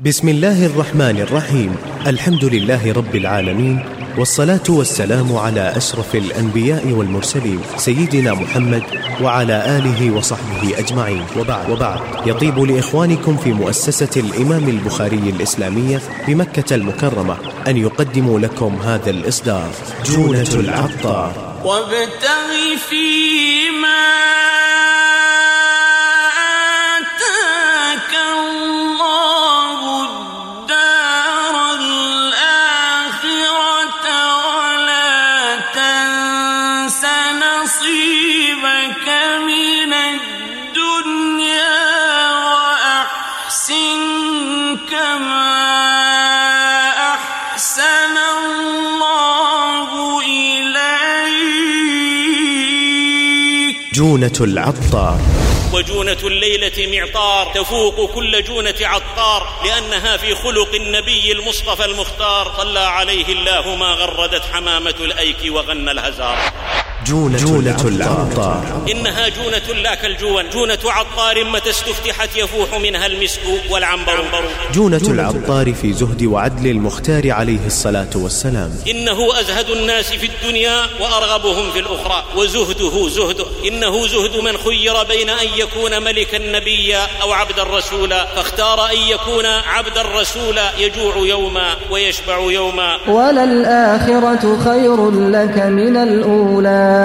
بسم الله الرحمن الرحيم. الحمد لله رب العالمين والصلاة والسلام على أشرف الأنبياء والمرسلين سيدنا محمد وعلى آله وصحبه أجمعين. وبعد وبعد. يطيب لإخوانكم في مؤسسة الإمام البخاري الإسلامية بمكة المكرمة أن يقدموا لكم هذا الإصدار. جونة العطار. وابتغ فيما جونة العطار. وجونة الليلة معطار تفوق كل جونة عطار لأنها في خلق النبي المصطفى المختار. صلى عليه الله ما غردت حمامة الأيك وغنى الهزار. جونة, جونة العطار إنها جونة لا كالجون جونة عطار متى استفتحت يفوح منها المسك والعنبر. جونة العطار في زهد وعدل المختار عليه الصلاة والسلام. إنه أزهد الناس في الدنيا وأرغبهم في الأخرى. وزهده زهده إنه زهد من خير بين أن يكون ملكا نبيا أو عبدا رسولا. فاختار أن يكون عبدا رسولا. يجوع يوما ويشبع يوما. وللآخرة خير لك من الأولى.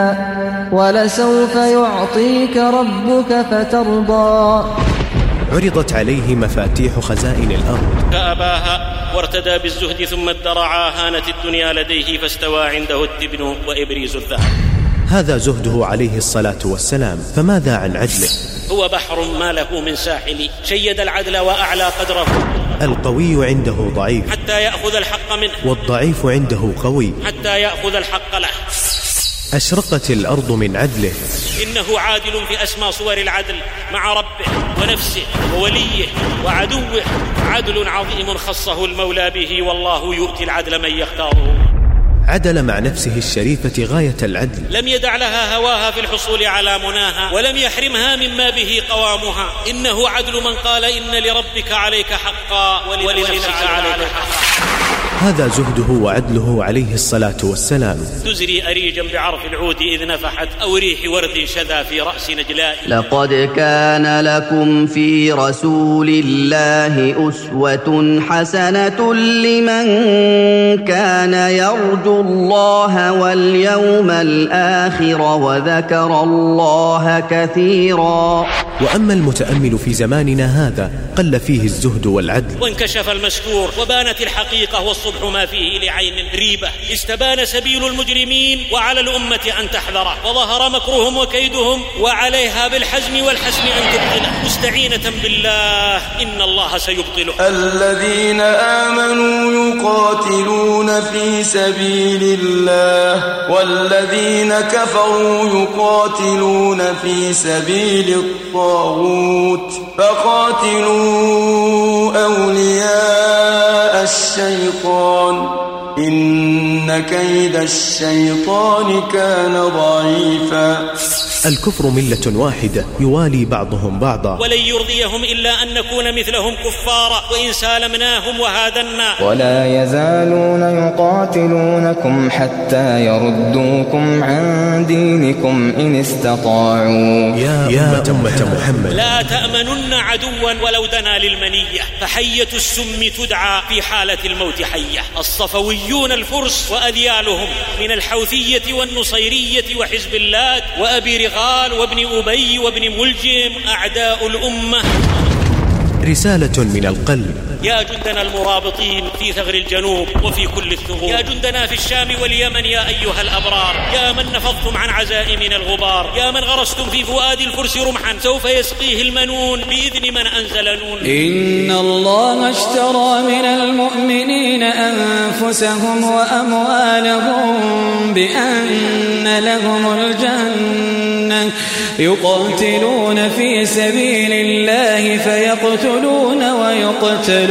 ولسوف يعطيك ربك فترضى. عرضت عليه مفاتيح خزائن الأرض. فأباها وارتدى بالزهد ثم ادرعا هانت الدنيا لديه فاستوى عنده التبن وإبريز الذهب. هذا زهده عليه الصلاة والسلام فماذا عن عدله؟ هو بحر ما له من ساحل شيد العدل وأعلى قدره. القوي عنده ضعيف. حتى يأخذ الحق منه. والضعيف عنده قوي. حتى يأخذ الحق له. أشرقت الأرض من عدله. إنه عادل في أسمى صور العدل مع ربه ونفسه ووليه وعدوه. عدل عظيم خصه المولى به والله يؤتي العدل من يختاره. عدل مع نفسه الشريفة غاية العدل. لم يدع لها هواها في الحصول على مناها ولم يحرمها مما به قوامها. إنه عدل من قال إن لربك عليك حقا ولنفسك عليك حقا. هذا زهده وعدله عليه الصلاة والسلام. تزري أريجا بعرف العود إذ نفحت أو ريح ورد شذا في رأس نجلاء. لقد كان لكم في رسول الله أسوة حسنة لمن كان يرجو الله واليوم الآخر وذكر الله كثيرا. وأما المتأمل في زماننا هذا قل فيه الزهد والعدل. وانكشف المستور وبانت الحقيقة والصبح ما فيه لعين ريبة. استبان سبيل المجرمين وعلى الأمة أن تحذره وظهر مكرهم وكيدهم وعليها بالحزم والحسم أن تبطله مستعينة بالله. إن الله سيبطله الذين آمنوا يقاتلون في سبيل الله والذين كفروا يقاتلون في سبيل الطاغوت. فقاتلوا أولياء الشيطان إن كيد الشيطان كان ضعيفا. الكفر ملة واحدة يوالي بعضهم بعضا. ولن يرضيهم إلا أن نكون مثلهم كفارا وإن سالمناهم وهادنا. ولا يزالون يقاتلونكم حتى يردوكم عن دينكم إن استطاعوا. يا, يا أمة محمد. لا تأمنن عدوا ولو دنا للمنية فحية السم تدعى في حالة الموت حية. الصفويون الفرس وأذيالهم من الحوثية والنصيرية وحزب اللات وأبي رغال وابن أبي وابن ملجم أعداء الأمة. رسالة من القلب. يا جندنا المرابطين في ثغر الجنوب وفي كل الثغور. يا جندنا في الشام واليمن يا أيها الأبرار. يا من نفضتم عن عزائمنا الغبار. يا من غرستم في فؤاد الفرس رمحا. سوف يسقيه المنون بإذن من أنزل نون. إن الله اشترى من المؤمنين أنفسهم وأموالهم بأن لهم الجنة. يقاتلون في سبيل الله فيقتلون ويقتلون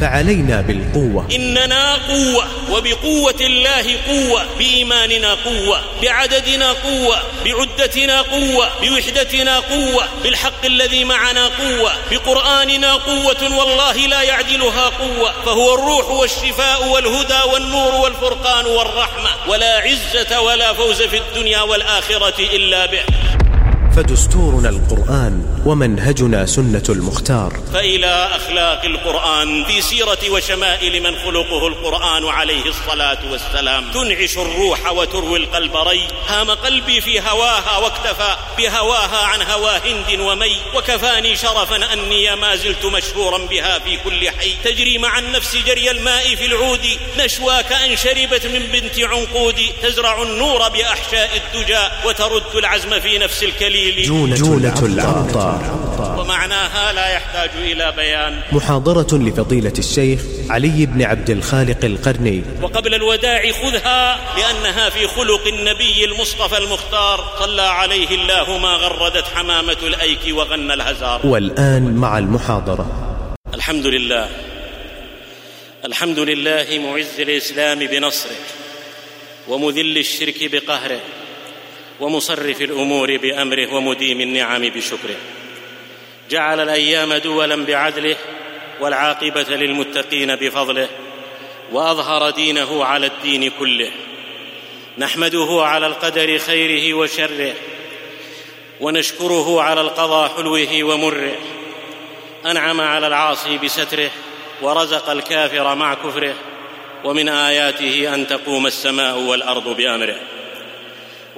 فعلينا بالقوة. إننا قوة وبقوة الله قوة بإيماننا قوة بعددنا قوة بعدتنا قوة بوحدتنا قوة بالحق الذي معنا قوة بقرآننا قوة والله لا يعدلها قوة فهو الروح والشفاء والهدى والنور والفرقان والرحمة ولا عزة ولا فوز في الدنيا والآخرة إلا به. فدستورنا القرآن ومنهجنا سنة المختار. فإلى أخلاق القرآن في سيرة وشمائل من خلقه القرآن عليه الصلاة والسلام. تنعش الروح وتروي القلب ري. هام قلبي في هواها واكتفى بهواها عن هوى هند ومي. وكفاني شرفا أني ما زلت مشهورا بها في كل حي. تجري مع النفس جري الماء في العود. نشواك أن شربت من بنت عنقود. تزرع النور بأحشاء الدجى. وترد العزم في نفس الكليل جونة, جونة العطار ومعناها لا يحتاج إلى بيان. محاضرة لفضيلة الشيخ علي بن عبد الخالق القرني. وقبل الوداع خذها لأنها في خلق النبي المصطفى المختار. صلى عليه الله ما غردت حمامة الأيك وغنى الهزار. والآن مع المحاضرة. الحمد لله. الحمد لله معز الإسلام بنصره ومذل الشرك بقهره. ومصرف الأمور بأمره ومديم النعم بشكره. جعل الأيام دولا بعدله والعاقبة للمتقين بفضله وأظهر دينه على الدين كله. نحمده على القدر خيره وشره ونشكره على القضاء حلوة ومره. أنعم على العاصي بستره ورزق الكافر مع كفره. ومن آياته أن تقوم السماء والأرض بأمره.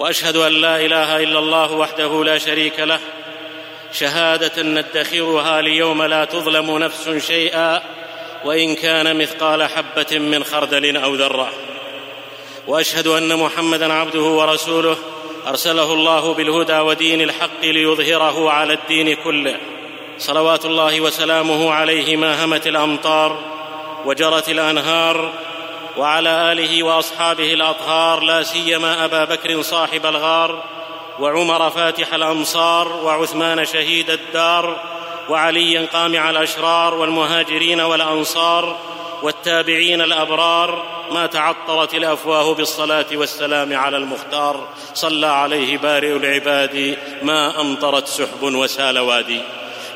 وأشهد أن لا إله إلا الله وحده لا شريك له. شهادة ندخرها ليوم لا تظلم نفس شيئا وإن كان مثقال حبة من خردل أو ذرة. وأشهد أن محمدا عبده ورسوله أرسله الله بالهدى ودين الحق ليظهره على الدين كله. صلوات الله وسلامه عليه ما همت الأمطار وجرت الأنهار وعلى آله وأصحابه الأطهار لا سيما أبا بكر صاحب الغار وعمر فاتح الأمصار وعثمان شهيد الدار وعليا قامع الأشرار والمهاجرين والأنصار والتابعين الأبرار ما تعطرت الأفواه بالصلاة والسلام على المختار. صلى عليه بارئ العباد ما أمطرت سحب وسال وادي.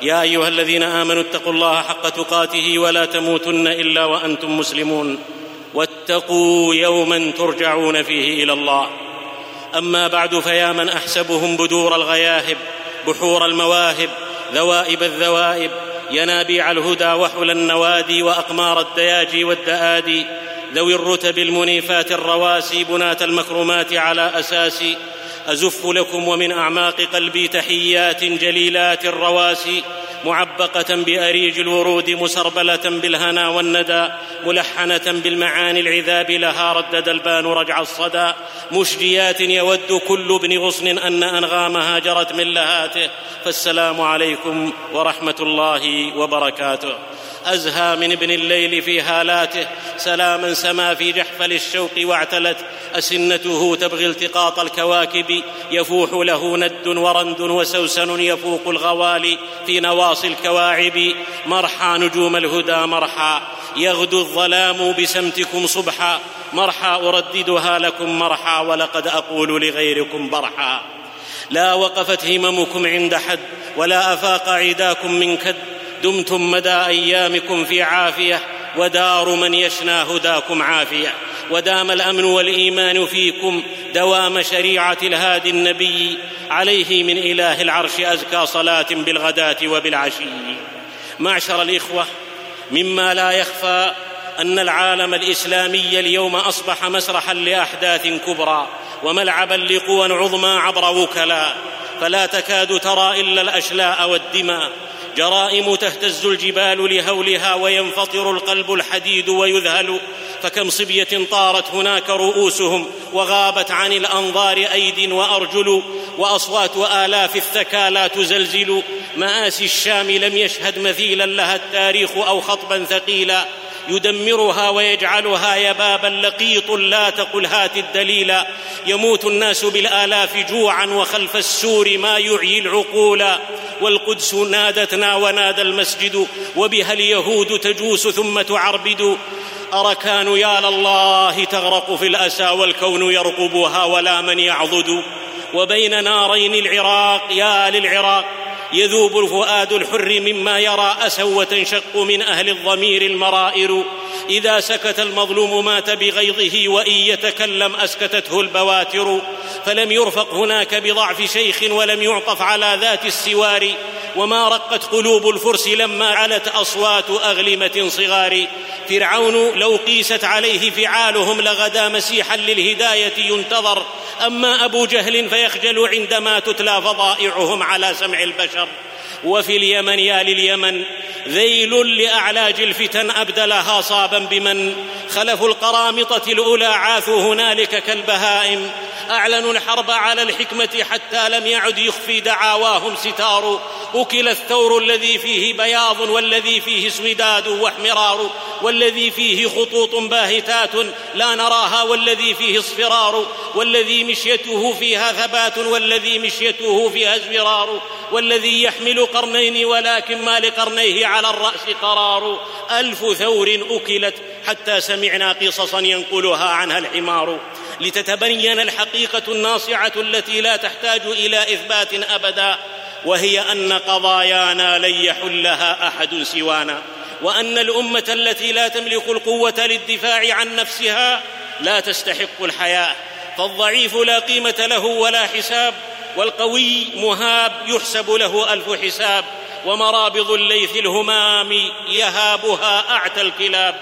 يا أيها الذين آمنوا اتقوا الله حق تقاته ولا تموتن إلا وأنتم مسلمون. واتقوا يوما ترجعون فيه إلى الله. أما بعد فيا من أحسبهم بدور الغياهب بحور المواهب ذوائب الذوائب ينابيع الهدى وحل النوادي وأقمار الدياجي والدآدي ذوي الرتب المنيفات الرواسي بنات المكرمات على أساسي أزف لكم ومن أعماق قلبي تحيات جليلات الرواسي معبقة بأريج الورود مسربلة بالهنا والندى ملحنة بالمعاني العذاب لها ردد البان رجع الصدى. مشجيات يود كل ابن غصن أن أنغامها جرت من لهاته. فالسلام عليكم ورحمة الله وبركاته. أزهى من ابن الليل في هالاته سلاما سما في جحفل الشوق واعتلت. أسنته تبغي التقاط الكواكب يفوح له ند ورند وسوسن يفوق الغوالي في نواصي الكواعب. مرحى نجوم الهدى مرحى يغدو الظلام بسمتكم صبحا. مرحى أرددها لكم مرحى ولقد أقول لغيركم برحا لا وقفت هممكم عند حد ولا أفاق عداكم من كد. دمتم مدى أيامكم في عافية ودار من يشنى هداكم عافية. ودام الأمن والإيمان فيكم دوام شريعة الهادي النبي. عليه من إله العرش أزكى صلاة بالغداة وبالعشي. معشر الإخوة مما لا يخفى أن العالم الإسلامي اليوم أصبح مسرحا لأحداث كبرى وملعبا لقوى عظمى عبر وكلاء. فلا تكاد ترى إلا الأشلاء والدماء. جرائم تهتز الجبال لهولها وينفطر القلب الحديد ويذهل فكم صبية طارت هناك رؤوسهم وغابت عن الأنظار أيد وأرجل وأصوات آلاف الثكى لا تزلزل مآسي الشام لم يشهد مثيلا لها التاريخ أو خطبا ثقيلا. يدمرها ويجعلها يبابا لقيط لا تقل هات الدليل. يموت الناس بالآلاف جوعا وخلف السور ما يعيي العقول. والقدس نادتنا ونادى المسجد وبها اليهود تجوس ثم تعربد. أركان يا لله تغرق في الأسى والكون يرقبها ولا من يعضد. وبين نارين العراق يا للعراق يذوب الفؤاد الحر مما يرى أسى وتنشق من أهل الضمير المرائر. إذا سكت المظلوم مات بغيظه وإن يتكلم أسكتته البواتر فلم يرفق هناك بضعف شيخ ولم يعطف على ذات السوار وما رقت قلوب الفرس لما علت أصوات أغلمة صغار. فرعون لو قيست عليه فعالهم لغدا مسيحا للهداية ينتظر. أما أبو جهل فيخجل عندما تتلى فضائعهم على سمع البشر. وفي اليمن يا لليمن. ذيل لاعلاج الفتن أبدلها صابا بمن. خلفوا القرامطة الأولى عاثوا هنالك كالبهائم. أعلنوا الحرب على الحكمة حتى لم يعد يخفي دعاواهم ستار. أكل الثور الذي فيه بياض والذي فيه اسوداد واحمرار. والذي فيه خطوط باهتات لا نراها والذي فيه اصفرار. والذي مشيته فيها ثبات والذي مشيته فيها ازفرار والذي يحمل قرنين ولكن ما لقرنيه على الرأس قرار. ألف ثور أكلت حتى سمعنا قصصا ينقلها عنها الحمار. لتتبين الحقيقة الناصعة التي لا تحتاج إلى إثبات أبدا وهي أن قضايانا لن يحلها أحد سوانا. وأن الأمة التي لا تملك القوة للدفاع عن نفسها لا تستحق الحياة. فالضعيف لا قيمة له ولا حساب. والقوي مهاب يحسب له ألف حساب ومرابض الليث الهمام يهابها أعتى الكلاب.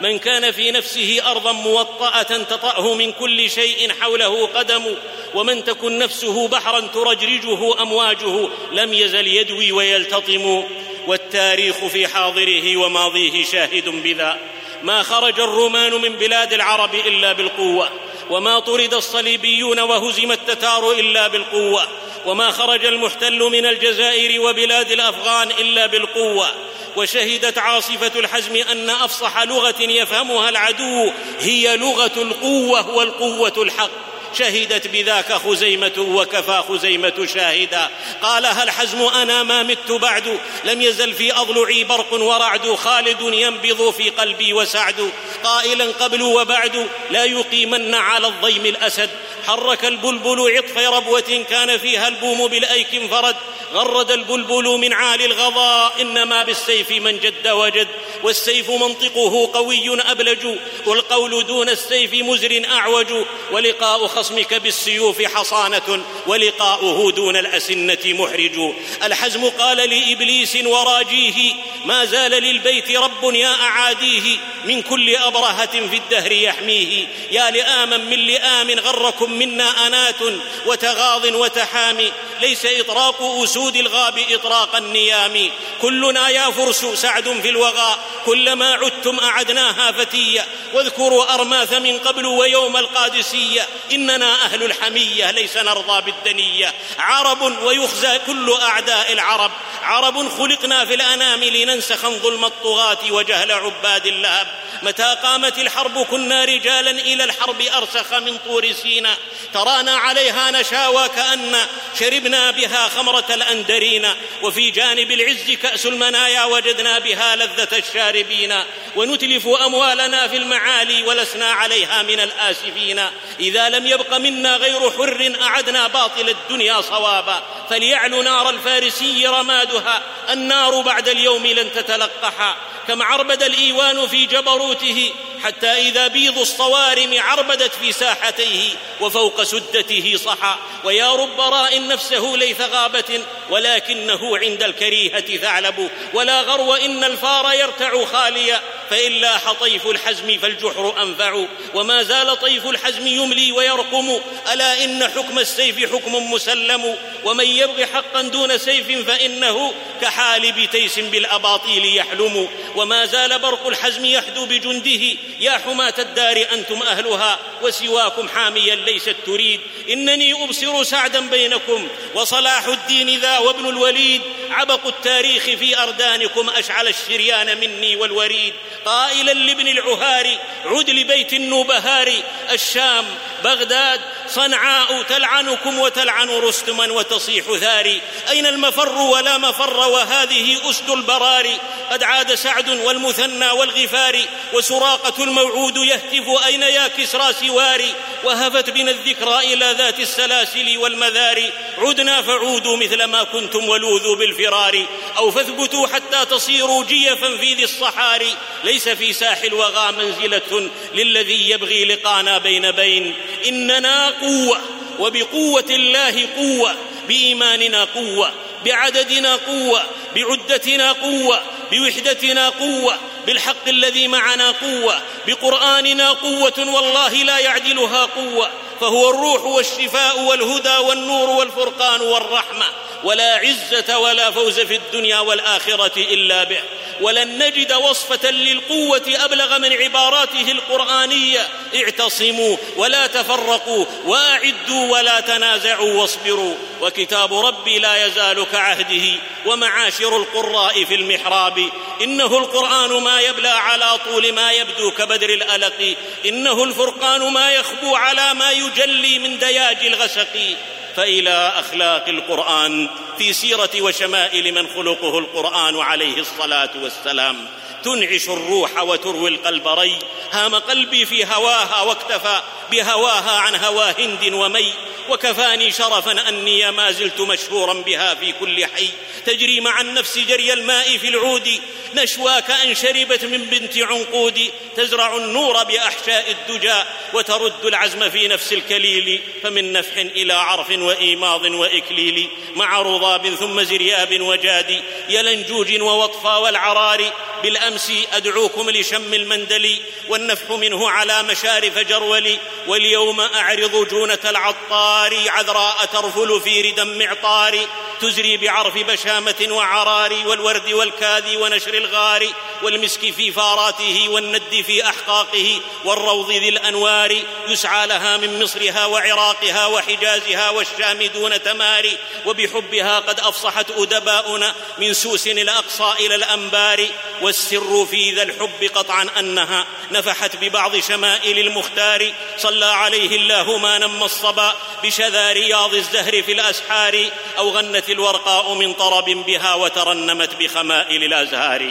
من كان في نفسه أرضا موطأة تطأه من كل شيء حوله قدم ومن تكن نفسه بحرا ترجرجه أمواجه لم يزل يدوي ويلتطم. والتاريخ في حاضره وماضيه شاهد بذا. ما خرج الرومان من بلاد العرب إلا بالقوة. وما طرد الصليبيون وهزم التتار إلا بالقوة وما خرج المحتل من الجزائر وبلاد الأفغان إلا بالقوة. وشهدت عاصفة الحزم أن أفصح لغة يفهمها العدو هي لغة القوة والقوة الحق. شهدت بذاك خزيمة وكفى خزيمة شاهدا. قالها الحزم أنا ما مت بعد؟ لم يزل في أضلعي برق ورعد. خالد ينبض في قلبي وسعد. قائلا قبل وبعد لا يقيمن على الضيم الأسد. حرك البلبل عطف ربوة كان فيها البوم بالأيك انفرد. غرد البلبل من عالي الغضاء. إنما بالسيف من جد وجد. والسيف منطقه قوي أبلج والقول دون السيف مزر أعوج ولقاء خصمك بالسيوف حصانة ولقاؤه دون الأسنة محرج. الحزم قال لإبليس وراجيه ما زال للبيت رب يا أعاديه من كل أبرهة في الدهر يحميه. يا لآما من لآم غركم منا أنات وتغاض وتحامي ليس إطراق أسود الغاب إطراق النيام. كلنا يا فرس سعد في الوغى كلما عدتم أعدناها فتية. واذكروا أرماث من قبل ويوم القادسية. إننا أهل الحمية ليس نرضى بالدنية. عرب ويخزى كل أعداء العرب. عرب خلقنا في الأنام لننسخ ظلم الطغاة وجهل عباد اللهب. متى قامت الحرب؟ كنا رجالا إلى الحرب أرسخ من طور سينا. ترانا عليها نشاوى كان شربنا بها خمرة الاندرين وفي جانب العز كأس المنايا وجدنا بها لذة الشاربين ونتلف أموالنا في المعالي ولسنا عليها من الآسفين. إذا لم يبق منا غير حر أعدنا باطل الدنيا صوابا. فليعل نار الفارسي رمادها. النار بعد اليوم لن تتلقحا. كم عربد الإيوان في جبروته حتى إذا بيض الصوارم عربدت في ساحتيه وفوق سدته صحا ويا رب راء نفسه ليث غابة ولكنه عند الكريهة ثعلب ولا غرو إن الفار يرتع خاليا فإن لاح طيف الحزم فالجحر أنفع وما زال طيف الحزم يملي ويرقم ألا إن حكم السيف حكم مسلم ومن يبغ حقا دون سيف فإنه كحالب تيس بالأباطيل يحلم وما زال برق الحزم يحدو بجنده يا حماة الدار أنتم أهلها وسواكم حاميا ليست تريد. إنني أبصر سعدا بينكم وصلاح الدين ذا وابن الوليد. عبق التاريخ في أردانكم أشعل الشريان مني والوريد. قائلا لابن العهار عد لبيت النوبهار. الشام بغداد صنعاء تلعنكم وتلعن رستما وتصيح ثاري أين المفر ولا مفر؟ وهذه أسد البراري قد عاد سعد والمثنى والغفار. وسراقة الموعود يهتف أين يا كسرى سواري؟ وهفت بنا الذكرى إلى ذات السلاسل والمذار. عدنا فعودوا مثل ما كنتم ولوذوا بالفرار. أو فاثبتوا حتى تصيروا جيفا في ذي الصحاري ليس في ساحل الوغى منزلة للذي يبغي لقانا بين بين. إننا قوة وبقوة الله قوة بإيماننا قوة بعددنا قوة بعدتنا قوة بوحدتنا قوة بالحق الذي معنا قوة بقرآننا قوة والله لا يعدلها قوة فهو الروح والشفاء والهدى والنور والفرقان والرحمة. ولا عزة ولا فوز في الدنيا والآخرة إلا به. ولن نجد وصفة للقوة أبلغ من عباراته القرآنية. اعتصموا ولا تفرقوا وأعدوا ولا تنازعوا واصبروا. وكتاب ربي لا يزال كعهده ومعاشر القراء في المحراب. إنه القرآن ما يبلى على طول ما يبدو كبدر الألق. إنه الفرقان ما يخبو على ما يجلي من دياج الغسق فإلى أخلاق القرآن في سيرة وشمائل من خلقه القرآن عليه الصلاة والسلام. تنعش الروح وتروي القلب ري. هام قلبي في هواها واكتفى بهواها عن هوى هند ومي. وكفاني شرفا أني ما زلت مشهورا بها في كل حي. تجري مع النفس جري الماء في العود. نشواك أن شربت من بنت عنقود تزرع النور بأحشاء الدجى وترد العزم في نفس الكليل فمن نفح إلى عرف وإيماض وإكليل مع رضاب ثم زرياب وجاد يلنجوج ووطفى والعرار بالأمس أدعوكم لشم المندل والنفح منه على مشارف جرول واليوم أعرض جونة العطار عذراء ترفل في ردى معطار تزري بعرف بشامة وعرار والورد والكاذي ونشر الغار والمسك في فاراته والند في أحقاقه والروض ذي الأنوار يسعى لها من مصرها وعراقها وحجازها والشام دون تمار وبحبها قد أفصحت أدباؤنا من سوس الأقصى إلى الأنبار والسر في ذا الحب قطعا أنها نفحت ببعض شمائل المختار صلى عليه الله ما نم الصبا بشذا رياض الزهر في الأسحار أو غنت الورقاء من طرب بها وترنمت بخمائل الأزهار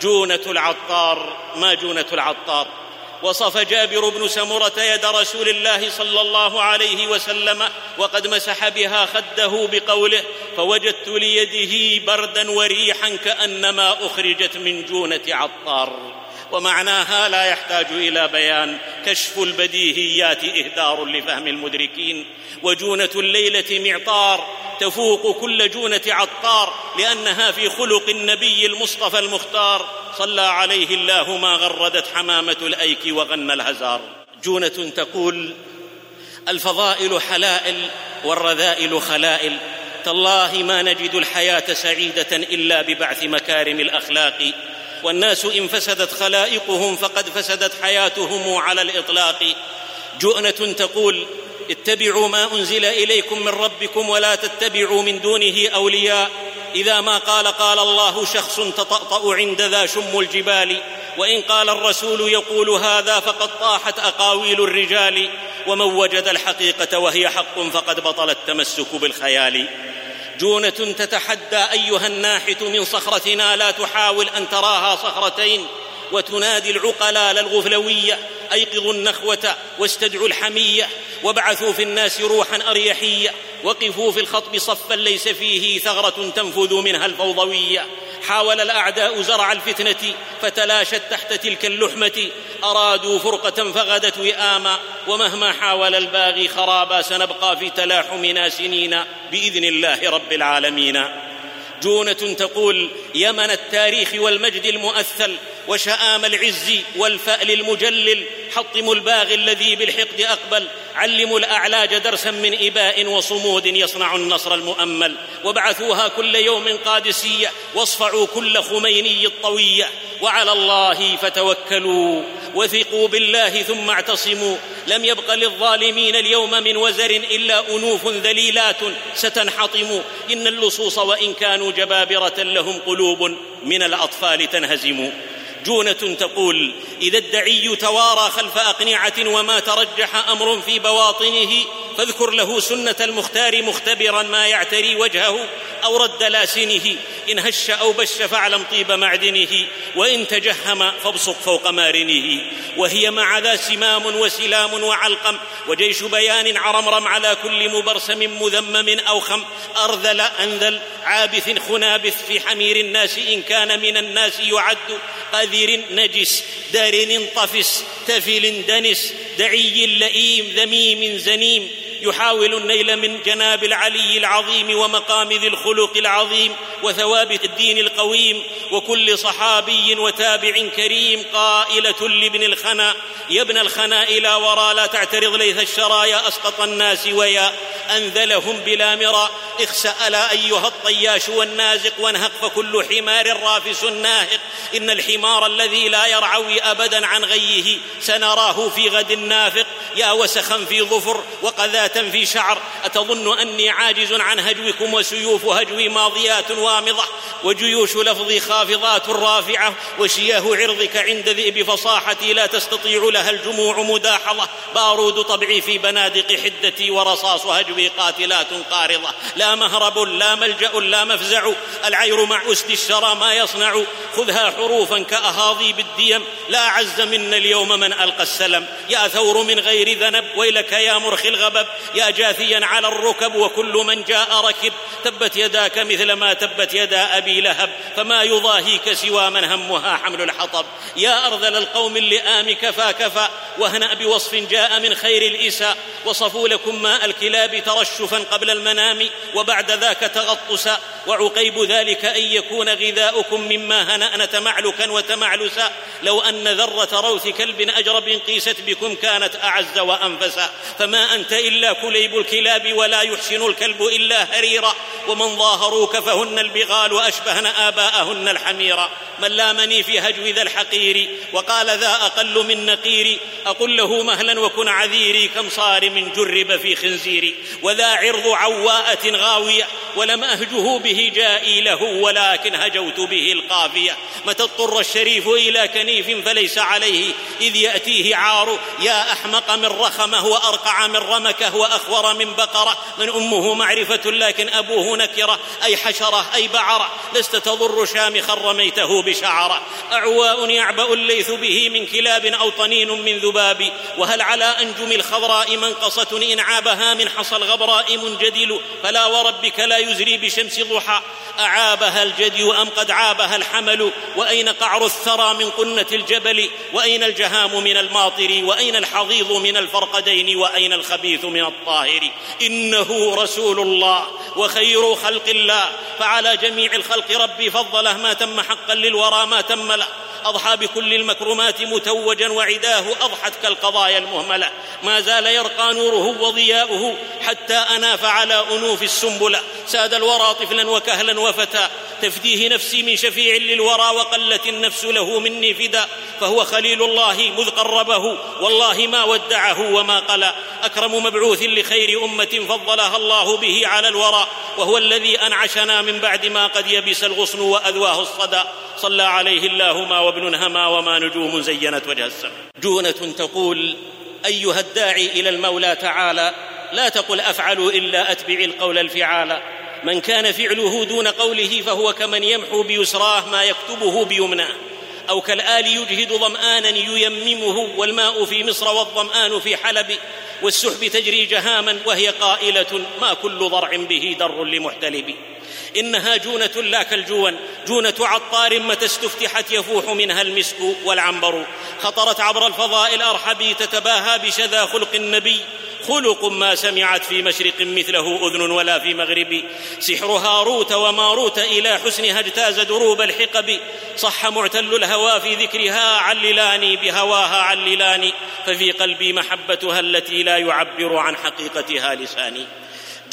جونة العطار ما جونة العطار؟ وصف جابر بن سمرة يد رسول الله صلى الله عليه وسلم وقد مسح بها خده بقوله فوجدت ليده بردا وريحا كأنما أخرجت من جونة عطار. ومعناها لا يحتاج إلى بيان. كشف البديهيات إهدار لفهم المدركين. وجونة الليلة معطار. تفوق كل جونة عطار. لأنها في خلق النبي المصطفى المختار. صلى عليه الله ما غردت حمامة الأيك وغنى الهزار. جونة تقول الفضائل حلائل والرذائل خلائل. تالله ما نجد الحياة سعيدة إلا ببعث مكارم الأخلاق. والناس إن فسدت خلائقهم فقد فسدت حياتهم على الإطلاق. جؤنة تقول اتبعوا ما أنزل إليكم من ربكم ولا تتبعوا من دونه أولياء. إذا ما قال قال الله شخص تطأطأ عند ذا شم الجبال. وإن قال الرسول يقول هذا فقد طاحت أقاويل الرجال. ومن وجد الحقيقة وهي حق فقد بطل التمسك بالخيال. جونة تتحدى أيها الناحت من صخرتنا لا تحاول أن تراها صخرتين وتنادي العقلاء للغفلوية. أيقظوا النخوة واستدعوا الحمية وابعثوا في الناس روحا أريحية. وقفوا في الخطب صفا ليس فيه ثغرة تنفذ منها الفوضوية. حاول الأعداء زرع الفتنة فتلاشت تحت تلك اللحمة. أرادوا فرقة فغدت وئاما ومهما حاول الباغي خرابا سنبقى في تلاحمنا سنين بإذن الله رب العالمين. جونة تقول يمن التاريخ والمجد المؤثل وشآم العز والفأل المجلل حطموا الباغي الذي بالحقد أقبل علموا الأعلاج درسا من إباء وصمود يصنع النصر المؤمل. وابعثوها كل يوم قادسية واصفعوا كل خميني الطوية. وعلى الله فتوكلوا وثقوا بالله ثم اعتصموا. لم يبق للظالمين اليوم من وزر إلا أنوف ذليلات ستنحطم. إن اللصوص وإن كانوا جبابرة لهم قلوب من الأطفال تنهزم. جونه تقول إذا الدعي توارى خلف أقنعة وما ترجح أمر في بواطنه فاذكر له سنة المختار مختبرا ما يعتري وجهه أو رد لاسنه إن هش أو بش فاعلم طيب معدنه وإن تجهم فابصق فوق مارنه. وهي مع ذا سمام وسلام وعلقم وجيش بيان عرمرم على كل مبرسم مذمم أو خم. أرذل أنذل عابث خنابث في حمير الناس إن كان من الناس يعد قذر نجس. دار انطفس تفل دنس دعي لئيم ذميم زنيم. يحاول النيل من جناب العلي العظيم ومقام ذي الخلق العظيم وثوابت الدين القويم وكل صحابي وتابع كريم قائلة لابن الخنا. يا ابن الخنا إلى وراء لا تعترض ليث الشرايا أسقط الناس ويا. أنذلهم بلا مرى اخسا لا أيها الطياش والنازق وانهق فكل حمار رافس ناهق. إن الحمار الذي لا يرعوي أبدا عن غيه سنراه في غد نافق. يا وسخا في ظفر وقذاة في شعر أتظن أني عاجز عن هجوكم وسيوف هجوي ماضيات وامضة وجيوش لفظي خافضات رافعة وشياه عرضك عند ذئب فصاحتي لا تستطيع لها الجموع مداحضة بارود طبعي في بنادق حدتي ورصاص هجوي قاتلات قارضة لا مهرب لا ملجأ لا مفزع العير مع أسد الشرى ما يصنع خذها حروفا كأهاضي بالديم لا عز منا اليوم من ألقى السلم يا ثور من غير ذنب ويلك يا مرخي الغبب يا جاثيا على الركب وكل من جاء ركب. تبت يداك مثل ما تبت يدا أبي لهب فما يضاهيك سوى من همها حمل الحطب. يا أرذل القوم اللئام كفى كفى واهنأ بوصف جاء من خير الإساء. وصفوا لكم ماء الكلاب ترشفا قبل المنام وبعد ذاك تغطسا. وعقيب ذلك أن يكون غذاؤكم مما هنأن تمعلكا وتمعلسا. لو أن ذرة روث كلب أجرب قيست بكم كانت أعز وأنفسا. فما أنت إلا كليب الكلاب ولا يحسن الكلب إلا هريرا. ومن ظاهروك فهن البغال أشبهن آباءهن الحميرا من لامني في هجو ذا الحقير وقال ذا أقل من نقيري أقل له مهلا وكن عذيري كم صارم جرب في خنزيري وذا عرض عواءة غاوية. ولم أهجه به جائي له ولكن هجوت به القافية. متى اضطر الشريف إلى كنيف فليس عليه. إذ يأتيه عار يا أحمق من رخمه وأرقع من رمكه. وأخور من بقرة من أمه معرفة لكن أبوه نكرة أي حشرة أي بعرة. لست تضر شامخا رميته بشعرة. أعواء يعبأ الليث به من كلاب أو طنين من ذباب. وهل على أنجم الخضراء منقصة؟ إن عابها من حصى الغبراء منجدل. فلا وربك لا يزري بشمس ضحى. أعابها الجدي أم قد عابها الحمل؟ وأين قعر الثرى من قنة الجبل؟ وأين الجهام من الماطر؟ وأين الحضيض من الفرقدين؟ وأين الخبيث من الطاهر. إنه رسول الله وخير خلق الله. فعلى جميع الخلق ربي فضله ما تم حقا للورى ما تم له. أضحى بكل المكرمات متوجا وعداه أضحت كالقضايا المهملة. ما زال يرقى نوره وضياؤه حتى أناف على أنوف السنبلة. ساد الورى طفلا وكهلا وفتى. تفديه نفسي من شفيع للورى وقلت النفس له مني فدا. فهو خليل الله مذ قربه. والله ما ودعه وما قلى. أكرم مبعوث لخير أمة فضلها الله به على الورى. وهو الذي أنعشنا من بعد ما قد يبس الغصن وأذواه الصدى. صلى عليه الله ما وابن هما وما نجوم زينت وجه السماء. جونة تقول أيها الداعي إلى المولى تعالى لا تقل أفعل إلا أتبع القول الفعال. من كان فعله دون قوله فهو كمن يمحو بيسراه ما يكتبه بيمناه أو كالآل يجهد ظمآنا ييممه والماء في مصر والظمآن في حلب. والسحب تجري جهاما وهي قائلة ما كل ضرع به در لمحتلب. إنها جونة لا كالجون جونة عطار متى استفتحت يفوح منها المسك والعنبر. خطرت عبر الفضاء الأرحب تتباهى بشذا خلق النبي. خلق ما سمعت في مشرق مثله أذن ولا في مغرب. سحر هاروت وماروت إلى حسنها اجتاز دروب الحقب. صح معتل الهوى في ذكرها عللاني بهواها عللاني. ففي قلبي محبتها التي لا يعبر عن حقيقتها لساني.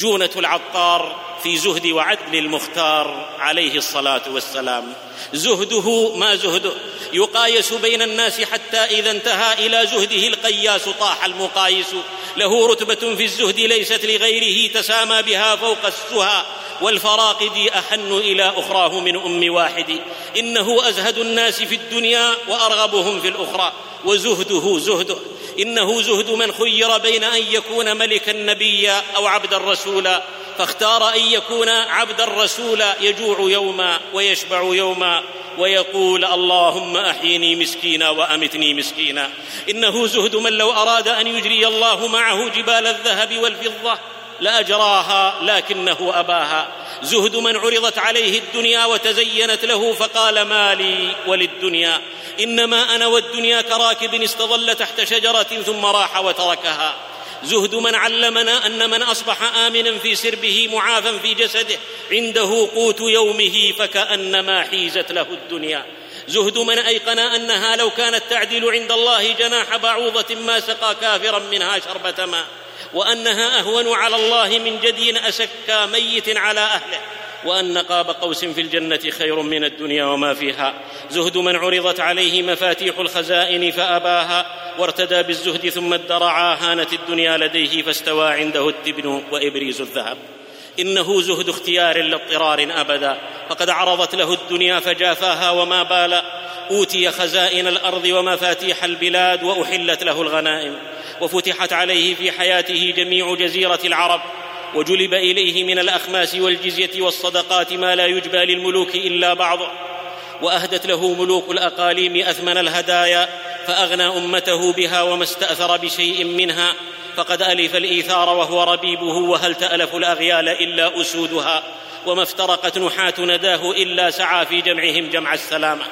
جونة العطار في زهد وعدل المختار عليه الصلاة والسلام. زهده ما زهده؟ يقايس بين الناس حتى إذا انتهى إلى زهده القياس طاح المقايس. له رتبة في الزهد ليست لغيره تسامى بها فوق السهى والفراقد أحن إلى أخراه من أم واحد. إنه أزهد الناس في الدنيا وأرغبهم في الأخرى. وزهده زهده إنه زهد من خير بين أن يكون ملكا نبيا أو عبدا رسولا فاختار أن يكون عبدا رسولا يجوع يوما ويشبع يوما ويقول اللهم أحيني مسكينا وأمتني مسكينا. إنه زهد من لو أراد أن يجري الله معه جبال الذهب والفضة. لاجراها لكنه أباها. زهد من عرضت عليه الدنيا وتزينت له فقال ما لي وللدنيا إنما أنا والدنيا كراكب استظل تحت شجرة ثم راح وتركها. زهد من علمنا أن من أصبح آمنا في سربه معافا في جسده عنده قوت يومه فكأنما حيزت له الدنيا. زهد من أيقن أنها لو كانت تعدل عند الله جناح بعوضة ما سقى كافرا منها شربة ماء. وأنها أهون على الله من جدي اسكى ميت على أهله وأن قاب قوس في الجنة خير من الدنيا وما فيها. زهد من عرضت عليه مفاتيح الخزائن فأباها وارتدى بالزهد ثم ادرعا هانت الدنيا لديه فاستوى عنده التبن وإبريز الذهب. إنه زهد اختيار لاضطرار أبدا فقد عرضت له الدنيا فجافاها وما بال. أوتي خزائن الأرض ومفاتيح البلاد وأحلت له الغنائم. وفتحت عليه في حياته جميع جزيرة العرب وجلب إليه من الأخماس والجزية والصدقات ما لا يجبى للملوك إلا بعضه. وأهدت له ملوك الأقاليم أثمن الهدايا فأغنى أمته بها وما استأثر بشيء منها. فقد ألف الإيثار وهو ربيبه وهل تألف الأغيال إلا أسودها؟ وما افترقت نحاة نداه إلا سعى في جمعهم جمع السلامة.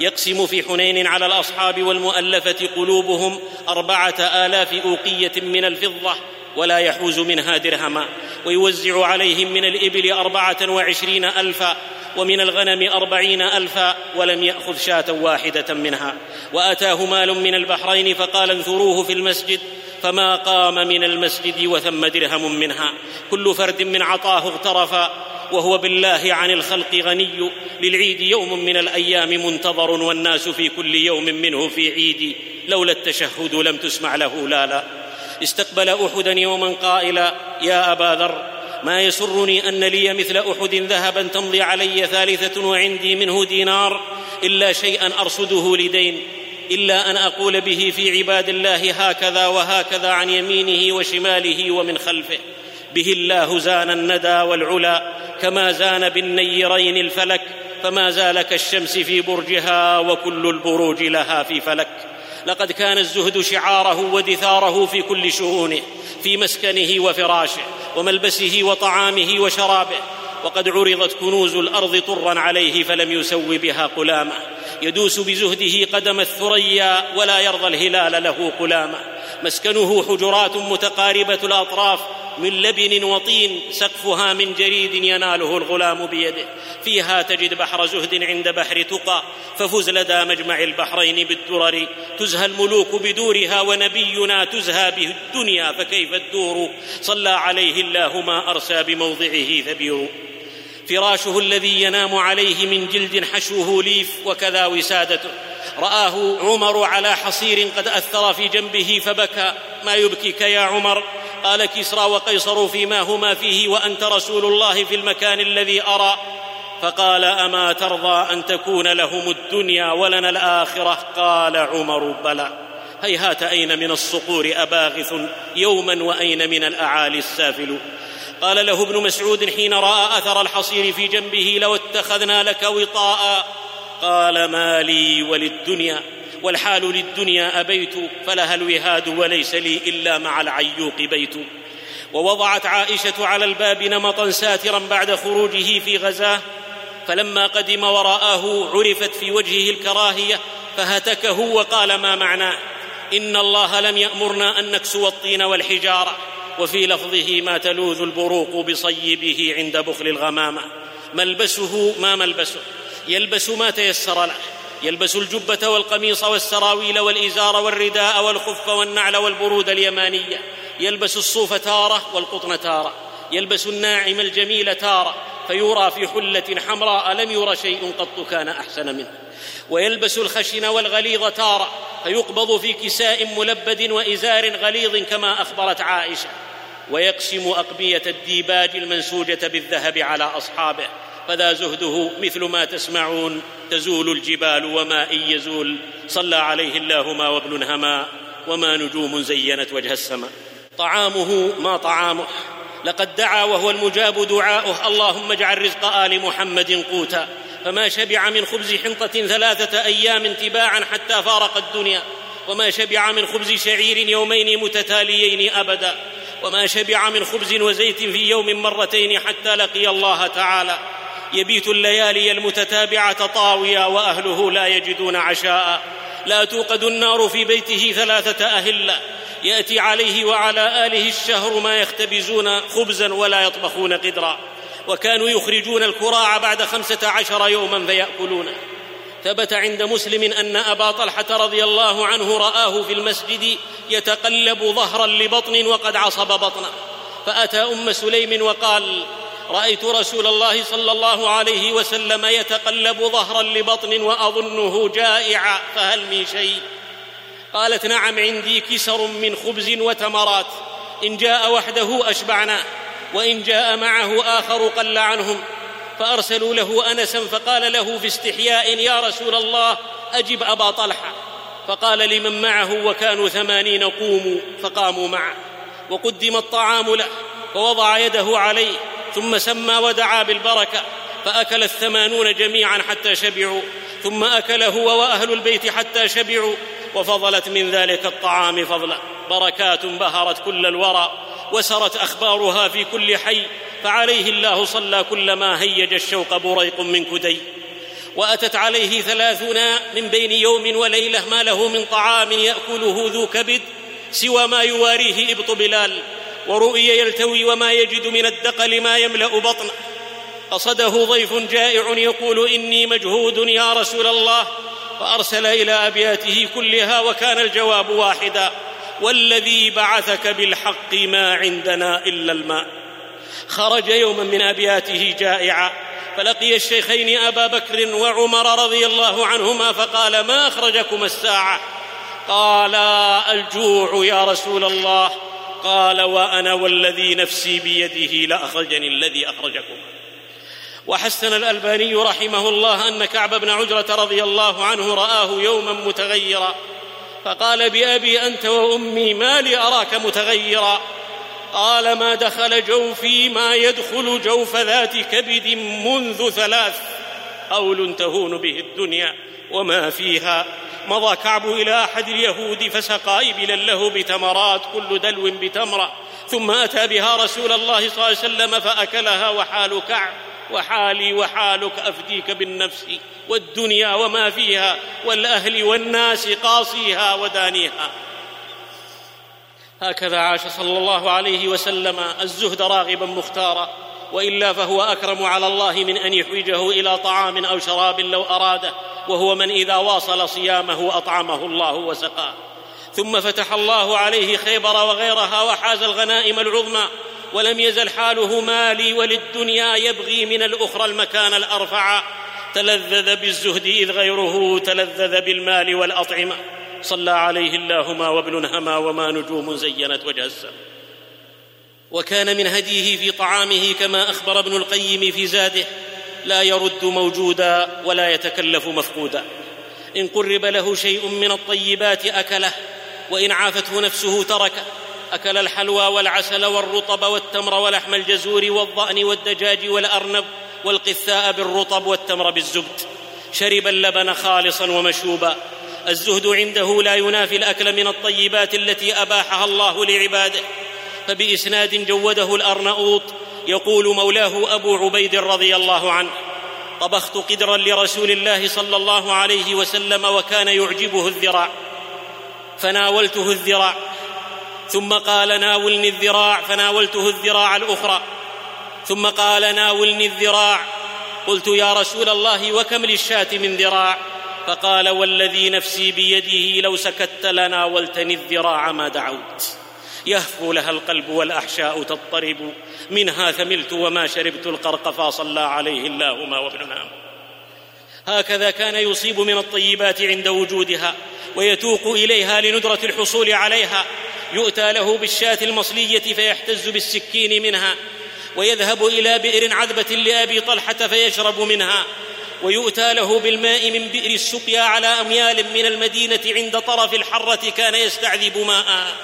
يقسم في حنين على الأصحاب والمؤلفة قلوبهم أربعة آلاف أوقية من الفضة ولا يحوز منها درهما ويوزع عليهم من الإبل أربعة وعشرين ألفا ومن الغنم أربعين ألفا ولم يأخذ شاة واحدة منها وأتاه مال من البحرين فقال انثروه في المسجد فما قام من المسجد وثم درهم منها. كل فرد من عطاه اغترفا وهو بالله عن الخلق غني. للعيد يوم من الأيام منتظر والناس في كل يوم منه في عيد. لولا التشهد لم تسمع له لا لا استقبل أحدا يوما قائلا يا أبا ذر ما يسرني أن لي مثل أحد ذهبا تمضي علي ثالثة وعندي منه دينار إلا شيئا أرصده لدين. إلا أن أقول به في عباد الله هكذا وهكذا عن يمينه وشماله ومن خلفه. به الله زان الندى والعلا كما زان بالنيرين الفلك فما زال كالشمس في برجها وكل البروج لها في فلك. لقد كان الزهد شعاره ودثاره في كل شؤونه في مسكنه وفراشه وملبسه وطعامه وشرابه. وقد عرضت كنوز الأرض طرا عليه فلم يسو بها قلامه. يدوس بزهده قدم الثريا ولا يرضى الهلال له قلامه. مسكنه حجرات متقاربة الأطراف من لبن وطين سقفها من جريد يناله الغلام بيده. فيها تجد بحر زهد عند بحر تقى ففز لدى مجمع البحرين بالدرر. تزهى الملوك بدورها ونبينا تزهى به الدنيا فكيف الدور؟ صلى عليه الله ما أرسى بموضعه ثبير فراشه الذي ينام عليه من جلد حشوه ليف وكذا وسادته. رآه عمر على حصير قد أثر في جنبه فبكى. ما يبكيك يا عمر؟ قال كسرى وقيصر فيما هما فيه وأنت رسول الله في المكان الذي أرى. فقال أما ترضى أن تكون لهم الدنيا ولنا الآخرة؟ قال عمر بلى. هيهات أين من الصقور أباغث يوما وأين من الأعالي السافل؟ قال له ابن مسعود حين رأى أثر الحصير في جنبه لو اتخذنا لك وطاء قال ما لي وللدنيا والحال للدنيا أبيت فلها الوهاد وليس لي إلا مع العيوق بيت ووضعت عائشة على الباب نمطا ساترا بعد خروجه في غزاة فلما قدم وراءه عرفت في وجهه الكراهية فهتكه وقال ما معناه إن الله لم يأمرنا أن نكسو الطين والحجارة وفي لفظه ما تلوذ البروق بصيبه عند بخل الغمامه ملبسه ما ملبسه. يلبس ما تيسر له. يلبس الجبة والقميص والسراويل والإزار والرداء والخف والنعل والبرود اليمانية. يلبس الصوف تارة والقطن تارة. يلبس الناعم الجميل تارة فيرى في حلة حمراء لم ير شيء قط كان أحسن منه. ويلبس الخشن والغليظ تارة فيقبض في كساء ملبد وإزار غليظ كما أخبرت عائشة. ويقسم أقبية الديباج المنسوجة بالذهب على أصحابه فذا زهده مثل ما تسمعون تزول الجبال وما إن يزول. صلى عليه الله ما وابن هما وما نجوم زينت وجه السماء طعامه ما طعامه. لقد دعا وهو المجاب دعاؤه. اللهم اجعل رزق آل محمد قوتا. فما شبع من خبز حنطة ثلاثة أيام تباعا حتى فارق الدنيا. وما شبع من خبز شعير يومين متتاليين أبدا. وما شبع من خبز وزيت في يوم مرتين حتى لقي الله تعالى. يبيت الليالي المتتابعة طاويا وأهله لا يجدون عشاء. لا توقد النار في بيته ثلاثة أهلة. يأتي عليه وعلى آله الشهر ما يختبزون خبزا ولا يطبخون قدرا. وكانوا يخرجون الكراع بعد خمسة عشر يوما فياكلونه ثبت عند مسلم أن أبا طلحة رضي الله عنه رآه في المسجد يتقلب ظهرا لبطن وقد عصب بطنه. فأتى أم سليم وقال رأيت رسول الله صلى الله عليه وسلم يتقلب ظهرا لبطن وأظنه جائعا فهل من شيء؟ قالت نعم عندي كسر من خبز وتمرات. إن جاء وحده اشبعناه وإن جاء معه آخر قل عنهم. فأرسلوا له أنسا فقال له في استحياء يا رسول الله أجب أبا طلحة. فقال لمن معه وكانوا ثمانين قوموا فقاموا معه. وقدم الطعام له فوضع يده عليه ثم سمى ودعا بالبركة. فأكل الثمانون جميعا حتى شبعوا. ثم أكل هو وأهل البيت حتى شبعوا. وفضلت من ذلك الطعام فضلا. بركات بهرت كل الورى وسرت أخبارها في كل حي فعليه الله صلى كلما هيج الشوق بريق من كدي. وأتت عليه ثلاثون من بين يوم وليلة ما له من طعام يأكله ذو كبد سوى ما يواريه إبط بلال. ورؤي يلتوي وما يجد من الدقل ما يملأ بطنه قصده ضيف جائع يقول إني مجهود يا رسول الله فأرسل إلى أبياته كلها وكان الجواب واحدا والذي بعثك بالحق ما عندنا إلا الماء. خرج يوما من أبياته جائعا فلقي الشيخين أبا بكر وعمر رضي الله عنهما فقال ما اخرجكما الساعة؟ قالا الجوع يا رسول الله. قال وأنا والذي نفسي بيده لأخرجني الذي أخرجكم. وحسن الألباني رحمه الله أن كعب بن عجرة رضي الله عنه رآه يوما متغيرا فقال بأبي أنت وأمي ما لي أراك متغيرا؟ قال ما دخل جوفي ما يدخل جوف ذات كبد منذ ثلاث قول تهون به الدنيا وما فيها. مضى كعب إلى أحد اليهود فسقى إبلا له بتمرات كل دلو بتمرة ثم أتى بها رسول الله صلى الله عليه وسلم فأكلها وحال كعب. وحالي وحالك أفديك بالنفس والدنيا وما فيها والأهل والناس قاصيها ودانيها. هكذا عاش صلى الله عليه وسلم الزهد راغبا مختارا وإلا فهو أكرم على الله من أن يحوجه إلى طعام أو شراب لو أراده وهو من إذا واصل صيامه أطعمه الله وسقاه. ثم فتح الله عليه خيبر وغيرها وحاز الغنائم العظمى ولم يزل حاله مالي وللدنيا يبغي من الأخرى المكان الأرفع. تلذذ بالزهد إذ غيره تلذذ بالمال والأطعمة. صلى عليه الله ما وابن هما وما نجوم زينت وجه السماء وكان من هديه في طعامه كما أخبر ابن القيم في زاده. لا يرد موجودا ولا يتكلف مفقودا. إن قرب له شيء من الطيبات أكله وإن عافته نفسه تركه. أكل الحلوى والعسل والرطب والتمر ولحم الجزور والضأن والدجاج والأرنب والقثاء بالرطب والتمر بالزبد. شرب اللبن خالصا ومشوبا. الزهد عنده لا ينافي الأكل من الطيبات التي أباحها الله لعباده. فبإسناد جوده الارناؤوط يقول مولاه أبو عبيد رضي الله عنه طبخت قدرا لرسول الله صلى الله عليه وسلم وكان يعجبه الذراع. فناولته الذراع. ثم قال ناولني الذراع فناولته الذراع الأخرى. ثم قال ناولني الذراع. قلت يا رسول الله وكم للشاة من ذراع؟ فقال والذي نفسي بيده لو سكت لناولتني الذراع ما دعوت. يهفو لها القلب والأحشاء تضطرب. منها ثملت وما شربت القرق صلى عليه اللهم وابننا هكذا كان يصيب من الطيبات عند وجودها ويتوق إليها لندرة الحصول عليها. يؤتى له بالشاة المصلية فيحتز بالسكين منها ويذهب إلى بئر عذبة لأبي طلحة فيشرب منها. ويؤتى له بالماء من بئر السقيا على أميال من المدينة عند طرف الحرة كان يستعذب ماء.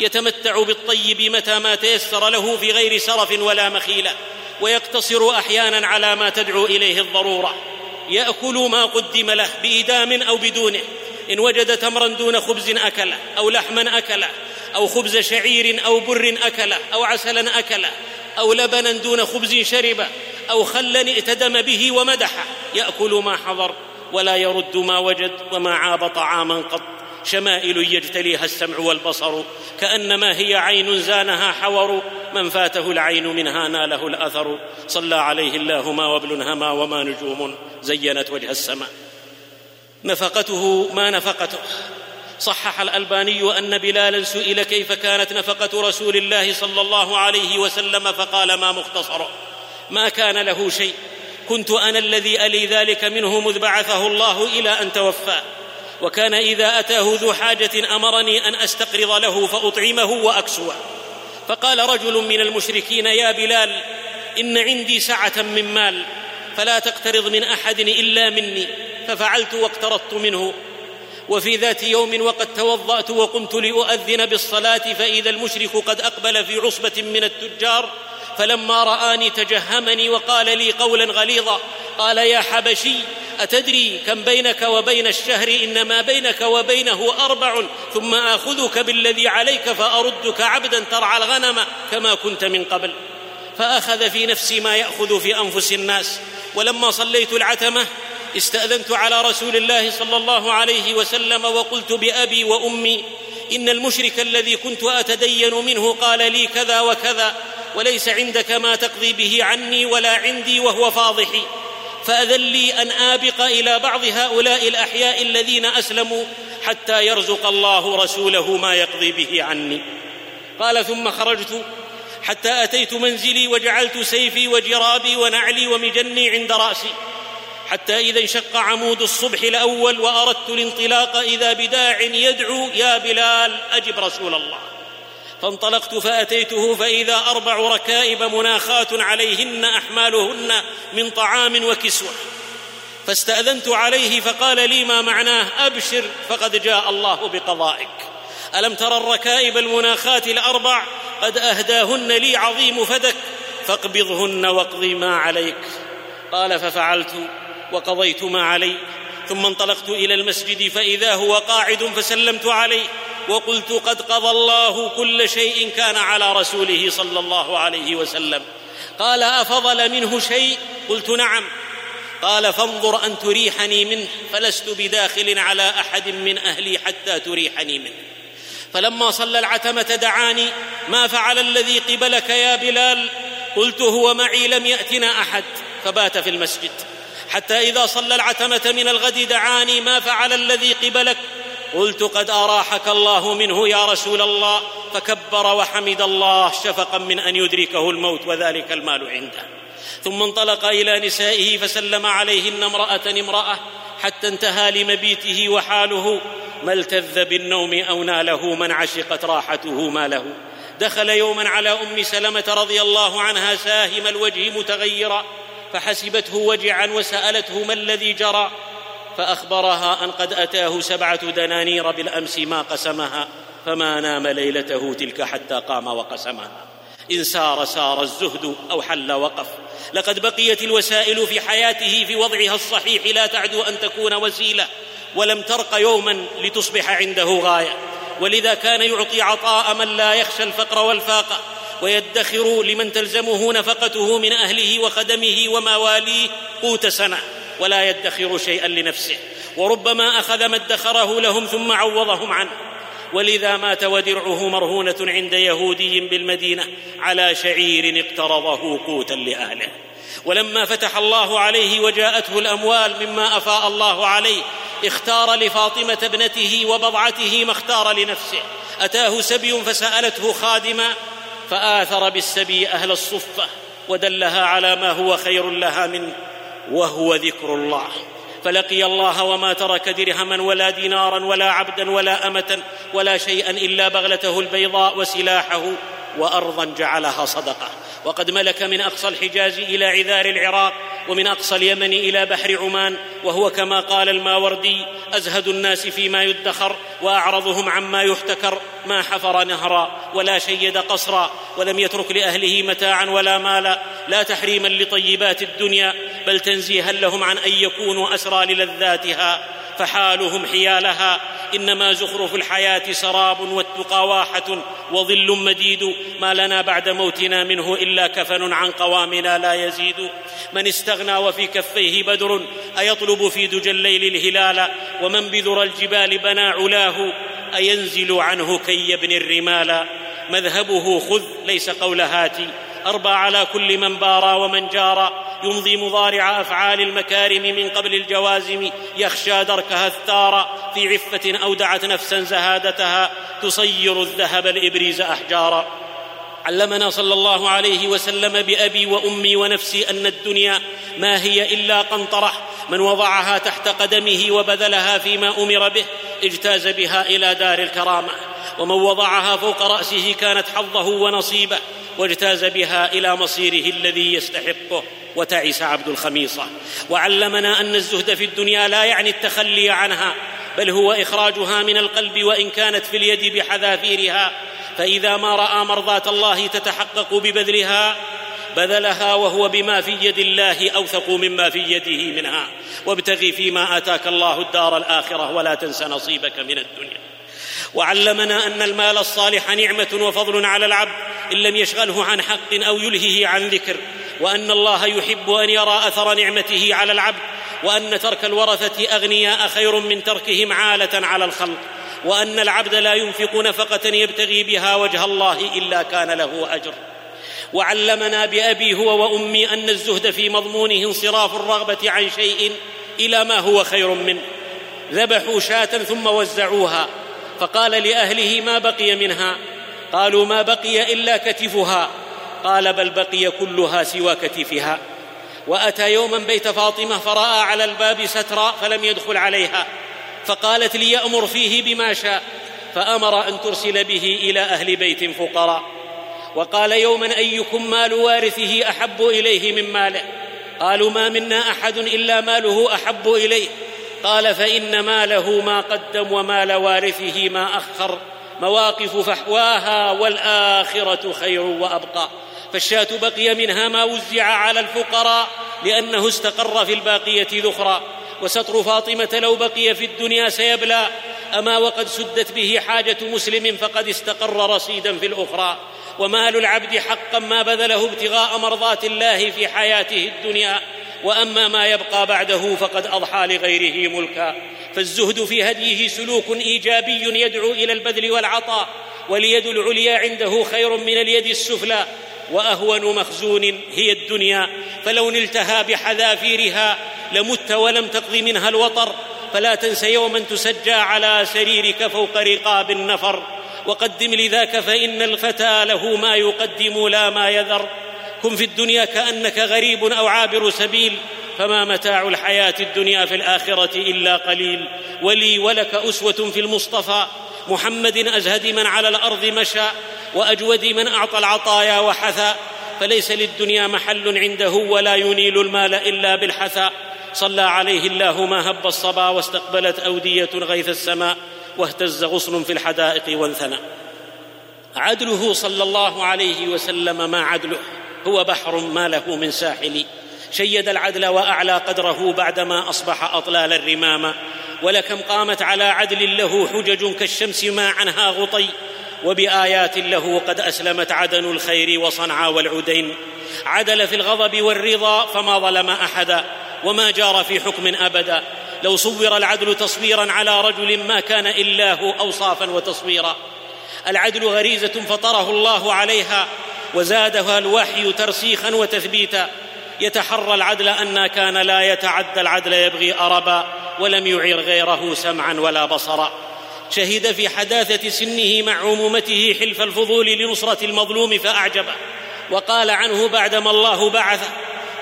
يتمتع بالطيب متى ما تيسر له في غير سرف ولا مخيلة ويقتصر أحيانا على ما تدعو إليه الضرورة. يأكل ما قدم له بايدام أو بدونه. إن وجد تمرا دون خبز اكله أو لحما اكله أو خبز شعير أو بر اكله أو عسلا اكله أو لبنا دون خبز شربه أو خلا ائتدم به ومدحه يأكل ما حضر ولا يرد ما وجد وما عاب طعاما قط. شمائل يجتليها السمع والبصر كأنما هي عين زانها حور من فاته العين منها ناله الأثر. صلى عليه الله ما وابل هما وما نجوم زينت وجه السماء. نفقته ما نفقته. صحح الألباني أن بلالا سئل كيف كانت نفقة رسول الله صلى الله عليه وسلم فقال ما مختصر. ما كان له شيء. كنت أنا الذي ألي ذلك منه مذ بعثه الله إلى أن توفاه وكان إذا أتاه ذو حاجة أمرني أن أستقرض له فأطعمه وأكسوه. فقال رجل من المشركين يا بلال إن عندي سعه من مال فلا تقترض من أحد إلا مني. ففعلت واقترضت منه. وفي ذات يوم وقد توضأت وقمت لأؤذن بالصلاة فإذا المشرك قد أقبل في عصبة من التجار فلما رآني تجهمني وقال لي قولا غليظا قال يا حبشي أتدري كم بينك وبين الشهر؟ انما بينك وبينه أربع ثم آخذك بالذي عليك فأردك عبدا ترعى الغنم كما كنت من قبل. فأخذ في نفسي ما يأخذ في أنفس الناس. ولما صليت العتمة استأذنت على رسول الله صلى الله عليه وسلم وقلت بأبي وأمي إن المشرك الذي كنت أتدين منه قال لي كذا وكذا وليس عندك ما تقضي به عني ولا عندي وهو فاضحي. فأذن لي أن آبق إلى بعض هؤلاء الأحياء الذين أسلموا حتى يرزق الله رسوله ما يقضي به عني. قال ثم خرجت حتى أتيت منزلي وجعلت سيفي وجرابي ونعلي ومجني عند رأسي. حتى إذا انشق عمود الصبح الأول وأردت الانطلاق إذا بداع يدعو يا بلال أجب رسول الله. فانطلقت فأتيته فإذا أربع ركائب مناخات عليهن أحمالهن من طعام وكسوة. فاستأذنت عليه فقال لي ما معناه؟ أبشر فقد جاء الله بقضائك. ألم ترى الركائب المناخات الأربع؟ قد أهداهن لي عظيم فدك فاقبضهن واقضي ما عليك. قال ففعلت وقضيت ما علي ثم انطلقت إلى المسجد فإذا هو قاعد فسلمت عليه. وقلت قد قضى الله كل شيء كان على رسوله صلى الله عليه وسلم. قال أفضل منه شيء؟ قلت نعم. قال فانظر أن تريحني منه فلست بداخل على أحد من أهلي حتى تريحني منه. فلما صلى العتمة دعاني ما فعل الذي قبلك يا بلال؟ قلت هو معي لم يأتنا أحد فبات في المسجد. حتى إذا صلى العتمة من الغد دعاني ما فعل الذي قبلك؟ قلت قد أراحك الله منه يا رسول الله فكبر وحمد الله شفقا من أن يدركه الموت وذلك المال عنده. ثم انطلق إلى نسائه فسلم عليهن امرأة امرأة حتى انتهى لمبيته وحاله. ما التذ بالنوم أو ناله من عشقت راحته ما له. دخل يوما على أم سلمة رضي الله عنها ساهم الوجه متغيرا فحسبته وجعا وسألته ما الذي جرى. فأخبرها أن قد أتاه سبعة دنانير بالأمس ما قسمها فما نام ليلته تلك حتى قام وقسمها. إن سار سار الزهد أو حل وقف. لقد بقيت الوسائل في حياته في وضعها الصحيح لا تعدو أن تكون وسيلة ولم ترق يوما لتصبح عنده غاية. ولذا كان يعطي عطاء من لا يخشى الفقر والفاقه ويدخر لمن تلزمه نفقته من أهله وخدمه ومواليه قوت سنة. ولا يدخر شيئا لنفسه. وربما أخذ ما ادخره لهم ثم عوضهم عنه. ولذا مات ودرعه مرهونة عند يهودي بالمدينة على شعير اقترضه قوتا لأهله. ولما فتح الله عليه وجاءته الأموال مما أفاء الله عليه اختار لفاطمة ابنته وبضعته ما اختار لنفسه. أتاه سبي فسألته خادما فآثر بالسبي أهل الصفة ودلها على ما هو خير لها منه. وهو ذكر الله. فلقي الله وما ترك درهما ولا دينارا ولا عبدا ولا أمة ولا شيئا إلا بغلته البيضاء وسلاحه وأرضا جعلها صدقة. وقد ملك من أقصى الحجاز إلى عذار العراق ومن أقصى اليمن إلى بحر عمان وهو كما قال الماوردي أزهد الناس فيما يدخر وأعرضهم عما يحتكر. ما حفر نهرا ولا شيد قصرا ولم يترك لأهله متاعا ولا مالا لا تحريما لطيبات الدنيا بل تنزيها لهم عن أن يكونوا أسرى للذاتها فحالهم حيالها إنما زخرف الحياة سراب والتقى واحة وظل مديد ما لنا بعد موتنا منه إلا كفن عن قوامنا لا يزيد من استغنى وفي كفيه بدر أيطلب في دجى الليل الهلال ومن بذر الجبال بنى علاه أينزل عنه كي يبني الرمال. مذهبه خذ ليس قول هاتي أربى على كل من بارى ومن جارى يمضي مضارع أفعال المكارم من قبل الجوازم. يخشى دركها الثار. في عفة أودعت نفسا زهادتها. تصير الذهب الإبريز أحجارا. علمنا صلى الله عليه وسلم بأبي وأمي ونفسي أن الدنيا ما هي إلا قنطرة. من وضعها تحت قدمه وبذلها فيما أمر به. اجتاز بها إلى دار الكرامة ومن وضعها فوق رأسه كانت حظه ونصيبه واجتاز بها إلى مصيره الذي يستحقه وتعس عبد الخميصة. وعلمنا أن الزهد في الدنيا لا يعني التخلي عنها بل هو إخراجها من القلب وإن كانت في اليد بحذافيرها فإذا ما رأى مرضاة الله تتحقق ببذلها بذلها وهو بما في يد الله أوثق مما في يده منها. وابتغي فيما آتاك الله الدار الآخرة ولا تنس نصيبك من الدنيا. وعلمنا أن المال الصالح نعمة وفضل على العبد إن لم يشغله عن حق أو يلهه عن ذكر. وأن الله يحب أن يرى أثر نعمته على العبد. وأن ترك الورثة أغنياء خير من تركهم عالة على الخلق. وأن العبد لا ينفق نفقة يبتغي بها وجه الله إلا كان له أجر. وعلمنا بأبي هو وأمي أن الزهد في مضمونه انصراف الرغبة عن شيء إلى ما هو خير منه. ذبحوا شاة ثم وزعوها. فقال لأهله ما بقي منها؟ قالوا ما بقي إلا كتفها. قال بل بقي كلها سوى كتفها. وأتى يوما بيت فاطمة فرأى على الباب سترا فلم يدخل عليها. فقالت ليأمر فيه بما شاء. فأمر أن ترسل به إلى أهل بيت فقراء. وقال يوما أيكم مال وارثه أحب إليه من ماله؟ قالوا ما منا أحد إلا ماله أحب إليه. قال فإن ماله ما قدم ومال وارثه ما أخر. مواقف فحواها والآخرة خير وأبقى. فالشاة بقي منها ما وزع على الفقراء لأنه استقر في الباقية ذخرا. وستر فاطمة لو بقي في الدنيا سيبلى. أما وقد سدت به حاجة مسلم فقد استقر رصيدا في الأخرى. ومال العبد حقا ما بذله ابتغاء مرضات الله في حياته الدنيا وأما ما يبقى بعده فقد أضحى لغيره ملكا. فالزهد في هديه سلوك إيجابي يدعو إلى البذل والعطاء واليد العليا عنده خير من اليد السفلى وأهون مخزون هي الدنيا. فلو نلتها بحذافيرها لمت ولم تقض منها الوطر فلا تنس يوما تسجى على سريرك فوق رقاب النفر. وقدم لذاك فإن الفتى له ما يقدم لا ما يذر. كن في الدنيا كأنك غريب أو عابر سبيل فما متاع الحياة الدنيا في الآخرة إلا قليل. ولي ولك أسوة في المصطفى. محمد أزهد من على الأرض مشى وأجود من أعطى العطايا وحثى. فليس للدنيا محل عنده ولا ينيل المال إلا بالحثى. صلى عليه الله ما هب الصبا واستقبلت أودية غيث السماء. واهتز غصن في الحدائق وانثنى. عدله صلى الله عليه وسلم ما عدله. هو بحر ما له من ساحل. شيد العدل وأعلى قدره بعدما أصبح أطلال الرمام. ولكم قامت على عدل له حجج كالشمس ما عنها غطي. وبآيات له قد أسلمت عدن الخير وصنعا والعدين. عدل في الغضب والرضا فما ظلم أحدا. وما جار في حكم أبدا. لو صور العدل تصويرا على رجل ما كان إلا هو اوصافا وتصويرا. العدل غريزة فطره الله عليها وزادها الوحي ترسيخا وتثبيتا. يتحرى العدل أن كان لا يتعدى العدل يبغي أربا ولم يعر غيره سمعا ولا بصرا. شهد في حداثة سنه مع عمومته حلف الفضول لنصرة المظلوم فأعجبه. وقال عنه بعدما الله بعثه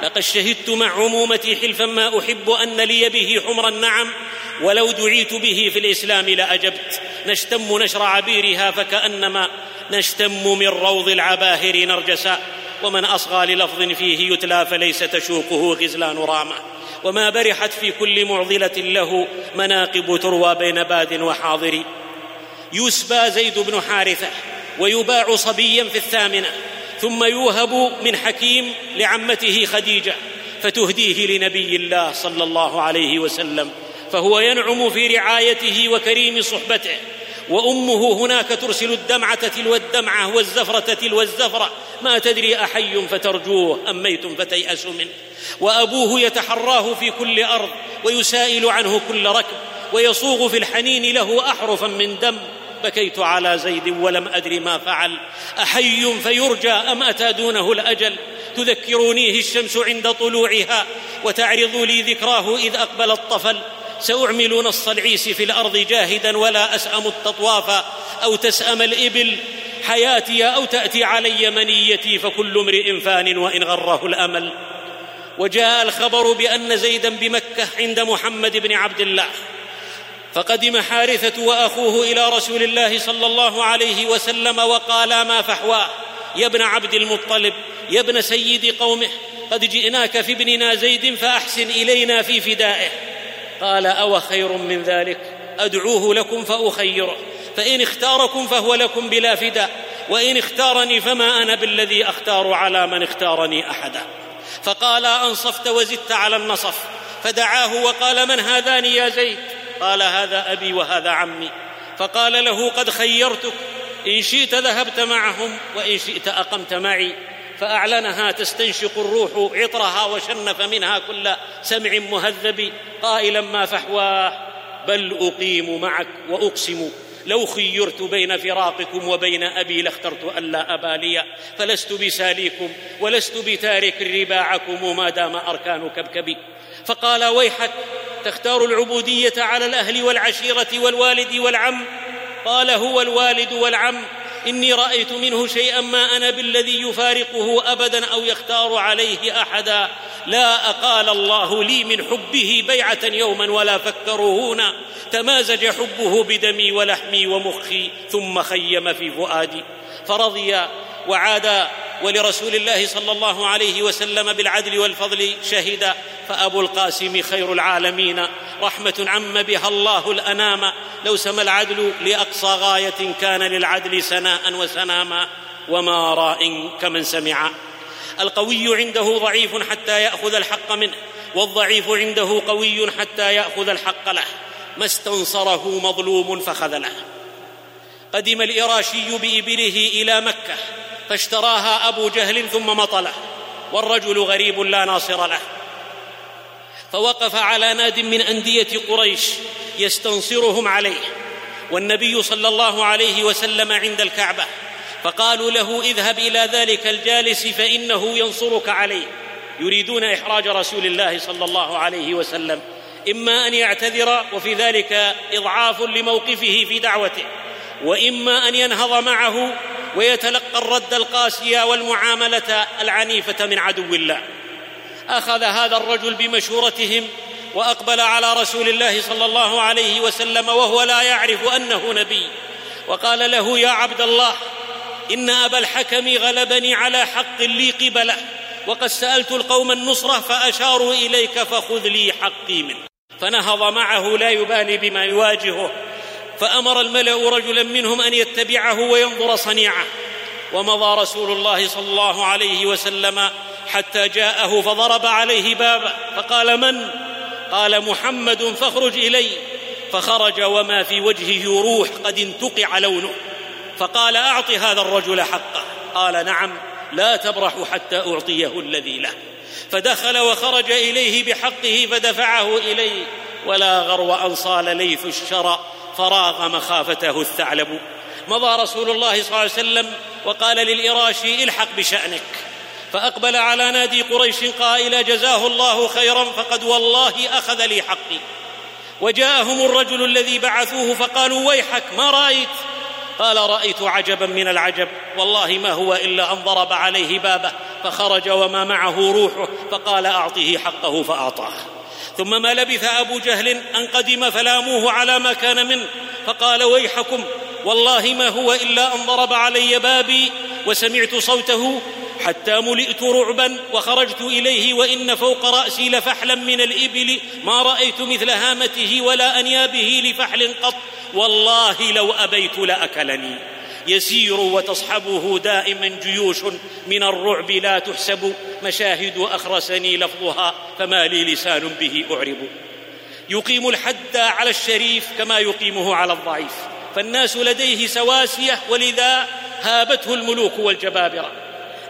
لقد شهدت مع عمومتي حلفا ما أحب أن لي به حمر النعم ولو دعيت به في الإسلام لأجبت. نشتم نشر عبيرها فكأنما نشتم من روض العباهر نرجسا ومن أصغى للفظ فيه يتلى فليس تشوقه غزلان رامه وما برحت في كل معضلة له مناقب تروى بين باد وحاضر. يسبى زيد بن حارثة ويباع صبيا في الثامنة. ثم يوهب من حكيم لعمته خديجة فتهديه لنبي الله صلى الله عليه وسلم فهو ينعم في رعايته وكريم صحبته وأمه هناك ترسل الدمعة تلو الدمعة والزفرة تلو الزفرة ما تدري أحي فترجوه أم ميت فتيأس منه وأبوه يتحراه في كل أرض ويسائل عنه كل ركب ويصوغ في الحنين له أحرفا من دم بكيت على زيد ولم أدر ما فعل. أحي فيرجى أم أتى دونه الأجل؟ تذكرونيه الشمس عند طلوعها وتعرض لي ذكراه إذ أقبل الطفل. ساعمل نص العيس في الأرض جاهدا ولا أسأم التطواف أو تسأم الإبل. حياتي أو تأتي علي منيتي فكل امرئ فان وإن غره الأمل. وجاء الخبر بأن زيدا بمكة عند محمد بن عبد الله. فقدم حارثة وأخوه إلى رسول الله صلى الله عليه وسلم وقالا ما فحواه يا ابن عبد المطلب يا ابن سيد قومه قد جئناك في ابننا زيد فأحسن إلينا في فدائه. قال أو خير من ذلك؟ أدعوه لكم فأخيره. فإن اختاركم فهو لكم بلا فداء وإن اختارني فما أنا بالذي أختار على من اختارني أحدا. فقال أنصفت وزدت على النصف. فدعاه وقال من هذان يا زيد؟ قال هذا أبي وهذا عمي. فقال له قد خيرتك. إن شئت ذهبت معهم وإن شئت أقمت معي. فأعلنها تستنشق الروح عطرها وشنف منها كل سمع مهذب. قائلا ما فحواه. بل أقيم معك وأقسم. لو خيرت بين فراقكم وبين أبي لاخترت ألا أبا لي. فلست بساليكم ولست بتارك رباعكم ما دام أركان كبكبي. فقال ويحك تختار العبودية على الأهل والعشيرة والوالد والعم؟ قال هو الوالد والعم. إني رأيت منه شيئا ما أنا بالذي يفارقه ابدا أو يختار عليه احدا. لا أقال الله لي من حبه بيعة يوما ولا فكره هنا تمازج حبه بدمي ولحمي ومخي ثم خيم في فؤادي. فرضي وعاد ولرسول الله صلى الله عليه وسلم بالعدل والفضل شهد فأبو القاسم خير العالمين. رحمة عم بها الله الأنام. لو سمى العدل لأقصى غاية كان للعدل سناء وسناما. وما راء كمن سمع. القوي عنده ضعيف حتى يأخذ الحق منه. والضعيف عنده قوي حتى يأخذ الحق له. ما استنصره مظلوم فخذله. قدم الإراشي بإبله إلى مكة. فاشتراها أبو جهل ثم مطله والرجل غريب لا ناصر له. فوقف على ناد من أندية قريش يستنصرهم عليه والنبي صلى الله عليه وسلم عند الكعبة فقالوا له اذهب إلى ذلك الجالس فإنه ينصرك عليه. يريدون إحراج رسول الله صلى الله عليه وسلم إما أن يعتذر وفي ذلك إضعاف لموقفه في دعوته. وإما أن ينهض معه ويتلقى الرد القاسي والمعاملة العنيفة من عدو الله. أخذ هذا الرجل بمشورتهم وأقبل على رسول الله صلى الله عليه وسلم وهو لا يعرف أنه نبي. وقال له يا عبد الله إن أبا الحكم غلبني على حق لي قبله وقد سألت القوم النصرة فأشاروا إليك فخذ لي حقي منه. فنهض معه لا يبالي بما يواجهه. فأمر الملأ رجلا منهم أن يتبعه وينظر صنيعه. ومضى رسول الله صلى الله عليه وسلم حتى جاءه فضرب عليه بابا فقال من؟ قال محمد فاخرج إلي. فخرج وما في وجهه روح قد انتقع لونه. فقال أعط هذا الرجل حقه. قال نعم لا تبرح حتى أعطيه الذي له. فدخل وخرج إليه بحقه فدفعه إليه. ولا غرو أن صال ليث الشرى فراغ مخافته الثعلب. مضى رسول الله صلى الله عليه وسلم وقال للإراشي الحق بشأنك. فأقبل على نادي قريش قائلا جزاه الله خيرا فقد والله أخذ لي حقي. وجاءهم الرجل الذي بعثوه فقالوا ويحك ما رأيت؟ قال رأيت عجبا من العجب. والله ما هو إلا أن ضرب عليه بابه فخرج وما معه روحه فقال أعطه حقه فأعطاه. ثم ما لبث أبو جهل أن قدم فلاموه على ما كان منه فقال ويحكم والله ما هو إلا أن ضرب علي بابي وسمعت صوته حتى ملئت رعبا وخرجت إليه وإن فوق رأسي لفحلا من الإبل ما رأيت مثل هامته ولا أنيابه لفحل قط والله لو أبيت لأكلني. يسير وتصحبه دائما جيوش من الرعب لا تحسب مشاهد أخرسني لفظها فما لي لسان به أعرب. يقيم الحد على الشريف كما يقيمه على الضعيف فالناس لديه سواسية ولذا هابته الملوك والجبابرة.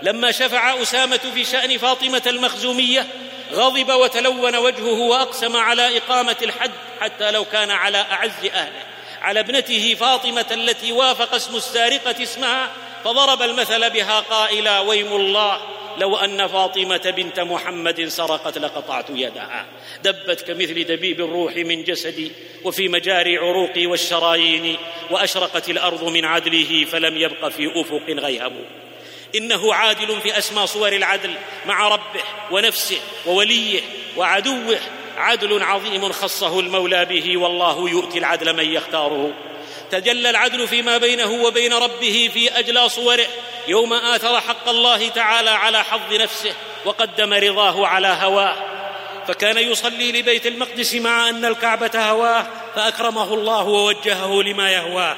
لما شفع أسامة في شأن فاطمة المخزومية غضب وتلون وجهه وأقسم على إقامة الحد حتى لو كان على أعز اهله على ابنته فاطمة التي وافق اسم السارقة اسمها فضرب المثل بها قائلا ويم الله لو أن فاطمة بنت محمد سرقت لقطعت يدها دبت كمثل دبيب الروح من جسدي وفي مجاري عروقي والشرايين وأشرقت الأرض من عدله فلم يبق في أفق غيهب. إنه عادل في اسمى صور العدل مع ربه ونفسه ووليه وعدوه عدل عظيم خصه المولى به والله يؤتي العدل من يختاره. تجلى العدل فيما بينه وبين ربه في اجلى صوره يوم آثر حق الله تعالى على حظ نفسه وقدم رضاه على هواه. فكان يصلي لبيت المقدس مع أن الكعبة هواه فأكرمه الله ووجهه لما يهواه.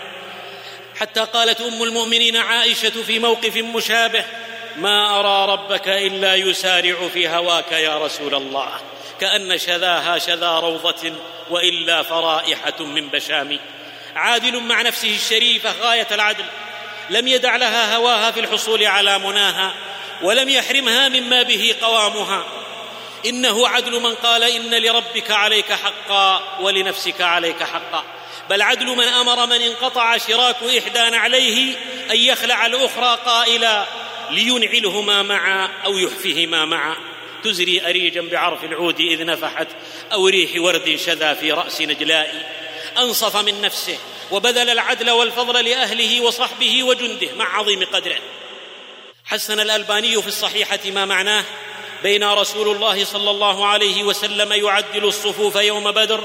حتى قالت أم المؤمنين عائشة في موقف مشابه ما أرى ربك إلا يسارع في هواك يا رسول الله. كأن شذاها شذا روضة وإلا فرائحة من بشام. عادل مع نفسه الشريفه غاية العدل. لم يدع لها هواها في الحصول على مناها ولم يحرمها مما به قوامها. إنه عدل من قال إن لربك عليك حقا ولنفسك عليك حقا. بل عدل من أمر من انقطع شراك إحدى نعليه أن يخلع الأخرى قائلا لينعلهما معا أو يحفهما معا. تزري أريجا بعرف العود إذ نفحت أو ريح ورد شذا في رأس نجلاء. أنصف من نفسه وبذل العدل والفضل لأهله وصحبه وجنده مع عظيم قدره. حسن الألباني في الصحيحة ما معناه؟ بين رسول الله صلى الله عليه وسلم يعدل الصفوف يوم بدر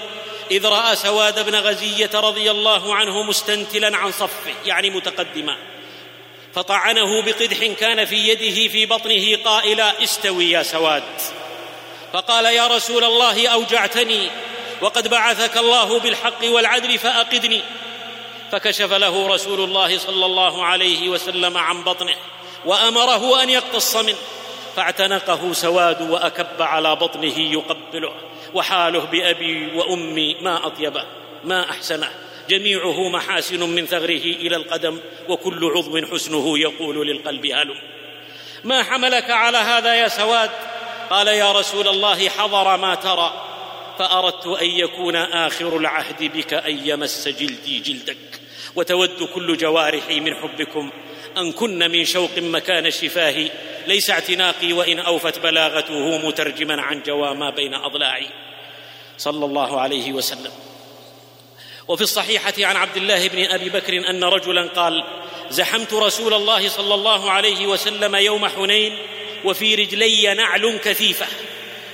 إذ رأى سواد بن غزية رضي الله عنه مستنتلا عن صفه يعني متقدما. فطعنه بقدح كان في يده في بطنه قائلا استوي يا سواد. فقال يا رسول الله أوجعتني وقد بعثك الله بالحق والعدل فأقدني. فكشف له رسول الله صلى الله عليه وسلم عن بطنه وأمره أن يقتص منه. فاعتنقه سواد وأكب على بطنه يقبله وحاله بأبي وأمي ما أطيبه ما أحسنه. جميعه محاسن من ثغره إلى القدم وكل عضو حسنه يقول للقلب هلم ما حملك على هذا يا سواد؟ قال يا رسول الله حضر ما ترى. فأردت أن يكون آخر العهد بك أن يمس جلدي جلدك وتود كل جوارحي من حبكم. أن كن من شوق مكان الشفاه ليس اعتناقي وإن أوفت بلاغته مترجما عن جوى ما بين أضلاعي. صلى الله عليه وسلم. وفي الصحيحة عن عبد الله بن أبي بكر أن رجلا قال زحمت رسول الله صلى الله عليه وسلم يوم حنين وفي رجلي نعل كثيفة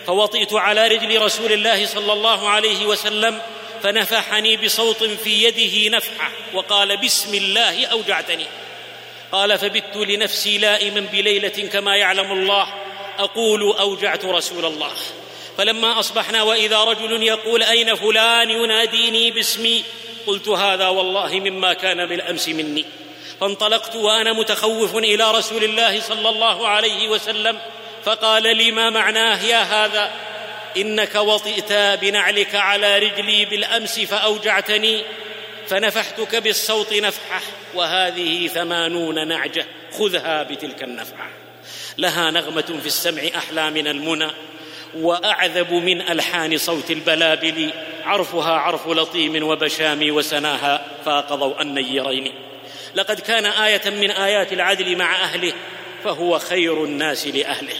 فوطئت على رجل رسول الله صلى الله عليه وسلم فنفحني بصوت في يده نفحة وقال بسم الله أوجعتني. قال فبت لنفسي لائما بليلة كما يعلم الله أقول أوجعت رسول الله. فلما أصبحنا وإذا رجل يقول أين فلان يناديني باسمي قلت هذا والله مما كان بالأمس مني. فانطلقت وأنا متخوف إلى رسول الله صلى الله عليه وسلم فقال لي ما معناه يا هذا؟ إنك وطئت بنعلك على رجلي بالأمس فأوجعتني فنفحتك بالصوت نفحه وهذه ثمانون نعجة خذها بتلك النفحة. لها نغمة في السمع أحلى من المنى وأعذب من ألحان صوت البلابل عرفها عرف لطيم وبشام وسناها فاق ضوء النيرين. لقد كان آية من آيات العدل مع أهله فهو خير الناس لأهله.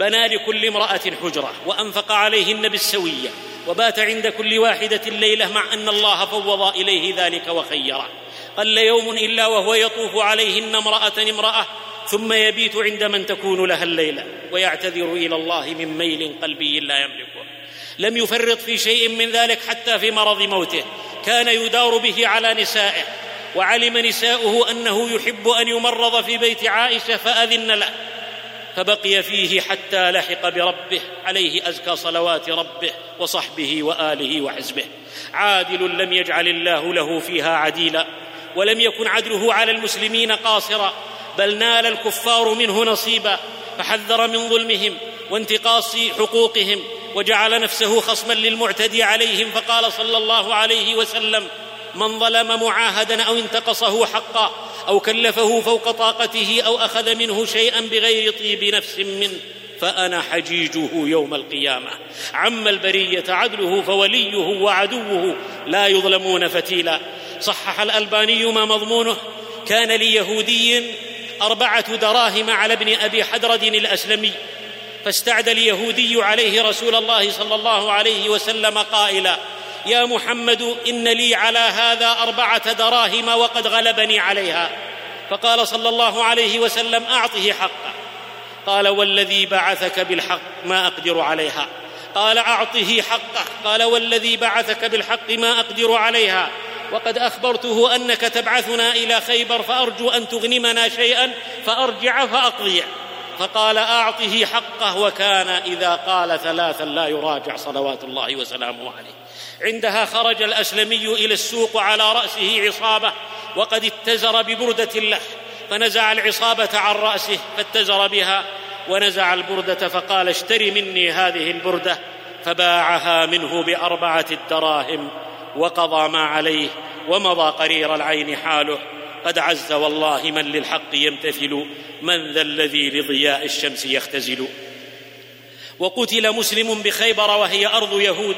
بنى لكل امرأة حجرة وأنفق عليهن بالسوية وبات عند كل واحدة ليله مع أن الله فوض إليه ذلك وخيره قل يوم إلا وهو يطوف عليهن امرأة امرأة ثم يبيت عند من تكون لها الليلة ويعتذر إلى الله من ميل قلبي لا يملكه. لم يفرط في شيء من ذلك حتى في مرض موته. كان يدار به على نسائه وعلم نساؤه أنه يحب أن يمرض في بيت عائشة فأذن له. فبقي فيه حتى لحق بربه عليه أزكى صلوات ربه وصحبه وآله وحزبه. عادل لم يجعل الله له فيها عديلا ولم يكن عدله على المسلمين قاصرا. بل نال الكفار منه نصيبا فحذر من ظلمهم وانتقاص حقوقهم وجعل نفسه خصما للمعتدي عليهم فقال صلى الله عليه وسلم من ظلم معاهدا أو انتقصه حقا أو كلفه فوق طاقته أو أخذ منه شيئا بغير طيب نفس منه فأنا حجيجه يوم القيامة. عم البرية عدله فوليه وعدوه لا يظلمون فتيلا. صحح الألباني ما مضمونه كان ليهودي أربعة دراهم على ابن أبي حدرد الأسلمي فاستعدى اليهودي عليه رسول الله صلى الله عليه وسلم قائلا يا محمد إن لي على هذا أربعة دراهم وقد غلبني عليها. فقال صلى الله عليه وسلم أعطه حقه قال والذي بعثك بالحق ما أقدر عليها. قال أعطه حقه قال والذي بعثك بالحق ما أقدر عليها. وقد أخبرته أنك تبعثنا إلى خيبر فأرجو أن تغنمنا شيئا فأرجع فاقضيه فقال أعطه حقه وكان إذا قال ثلاثا لا يراجع صلوات الله وسلامه عليه. عندها خرج الأسلمي إلى السوق على رأسه عصابة وقد اتزر ببردة له فنزع العصابة عن رأسه فاتزر بها ونزع البردة فقال اشتري مني هذه البردة فباعها منه بأربعة الدراهم وقضى ما عليه ومضى قرير العين حاله. قد عز والله من للحق يمتثل من ذا الذي لضياء الشمس يختزل. وقتل مسلم بخيبر وهي أرض يهود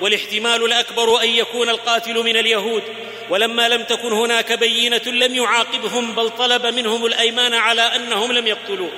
والاحتمال الأكبر أن يكون القاتل من اليهود. ولما لم تكن هناك بينة لم يعاقبهم بل طلب منهم الأيمان على أنهم لم يقتلوه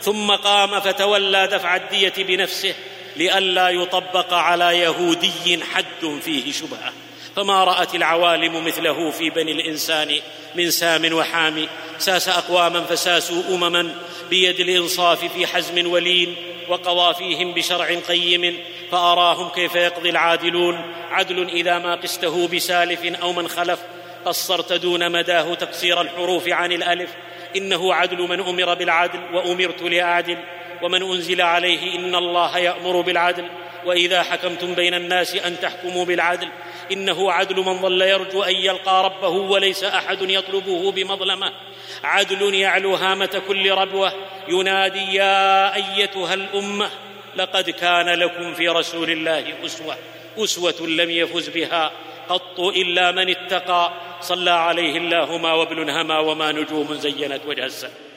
ثم قام فتولى دفع الدية بنفسه لئلا يطبق على يهودي حد فيه شبهة. فما رأت العوالم مثله في بني الإنسان من سام وحام. ساس أقواما فساسوا أمما بيد الإنصاف في حزم ولين وقضى فيهم بشرع قيم. فأراهم كيف يقضي العادلون؟ عدل إذا ما قسته بسالف أو من خلف. قصرت دون مداه تقصير الحروف عن الألف. إنه عدل من أمر بالعدل وأمرت لأعدل. ومن أنزل عليه إن الله يأمر بالعدل. وإذا حكمتم بين الناس أن تحكموا بالعدل إنه عدل من ظل يرجو أن يلقى ربه وليس أحد يطلبه بمظلمة. عدل يعلو هامة كل ربوة. ينادي يا أيتها الأمة لقد كان لكم في رسول الله أسوة أسوة لم يفز بها قط إلا من اتقى. صلى عليه الله ما وابل هما وما نجوم زينت وجه السماء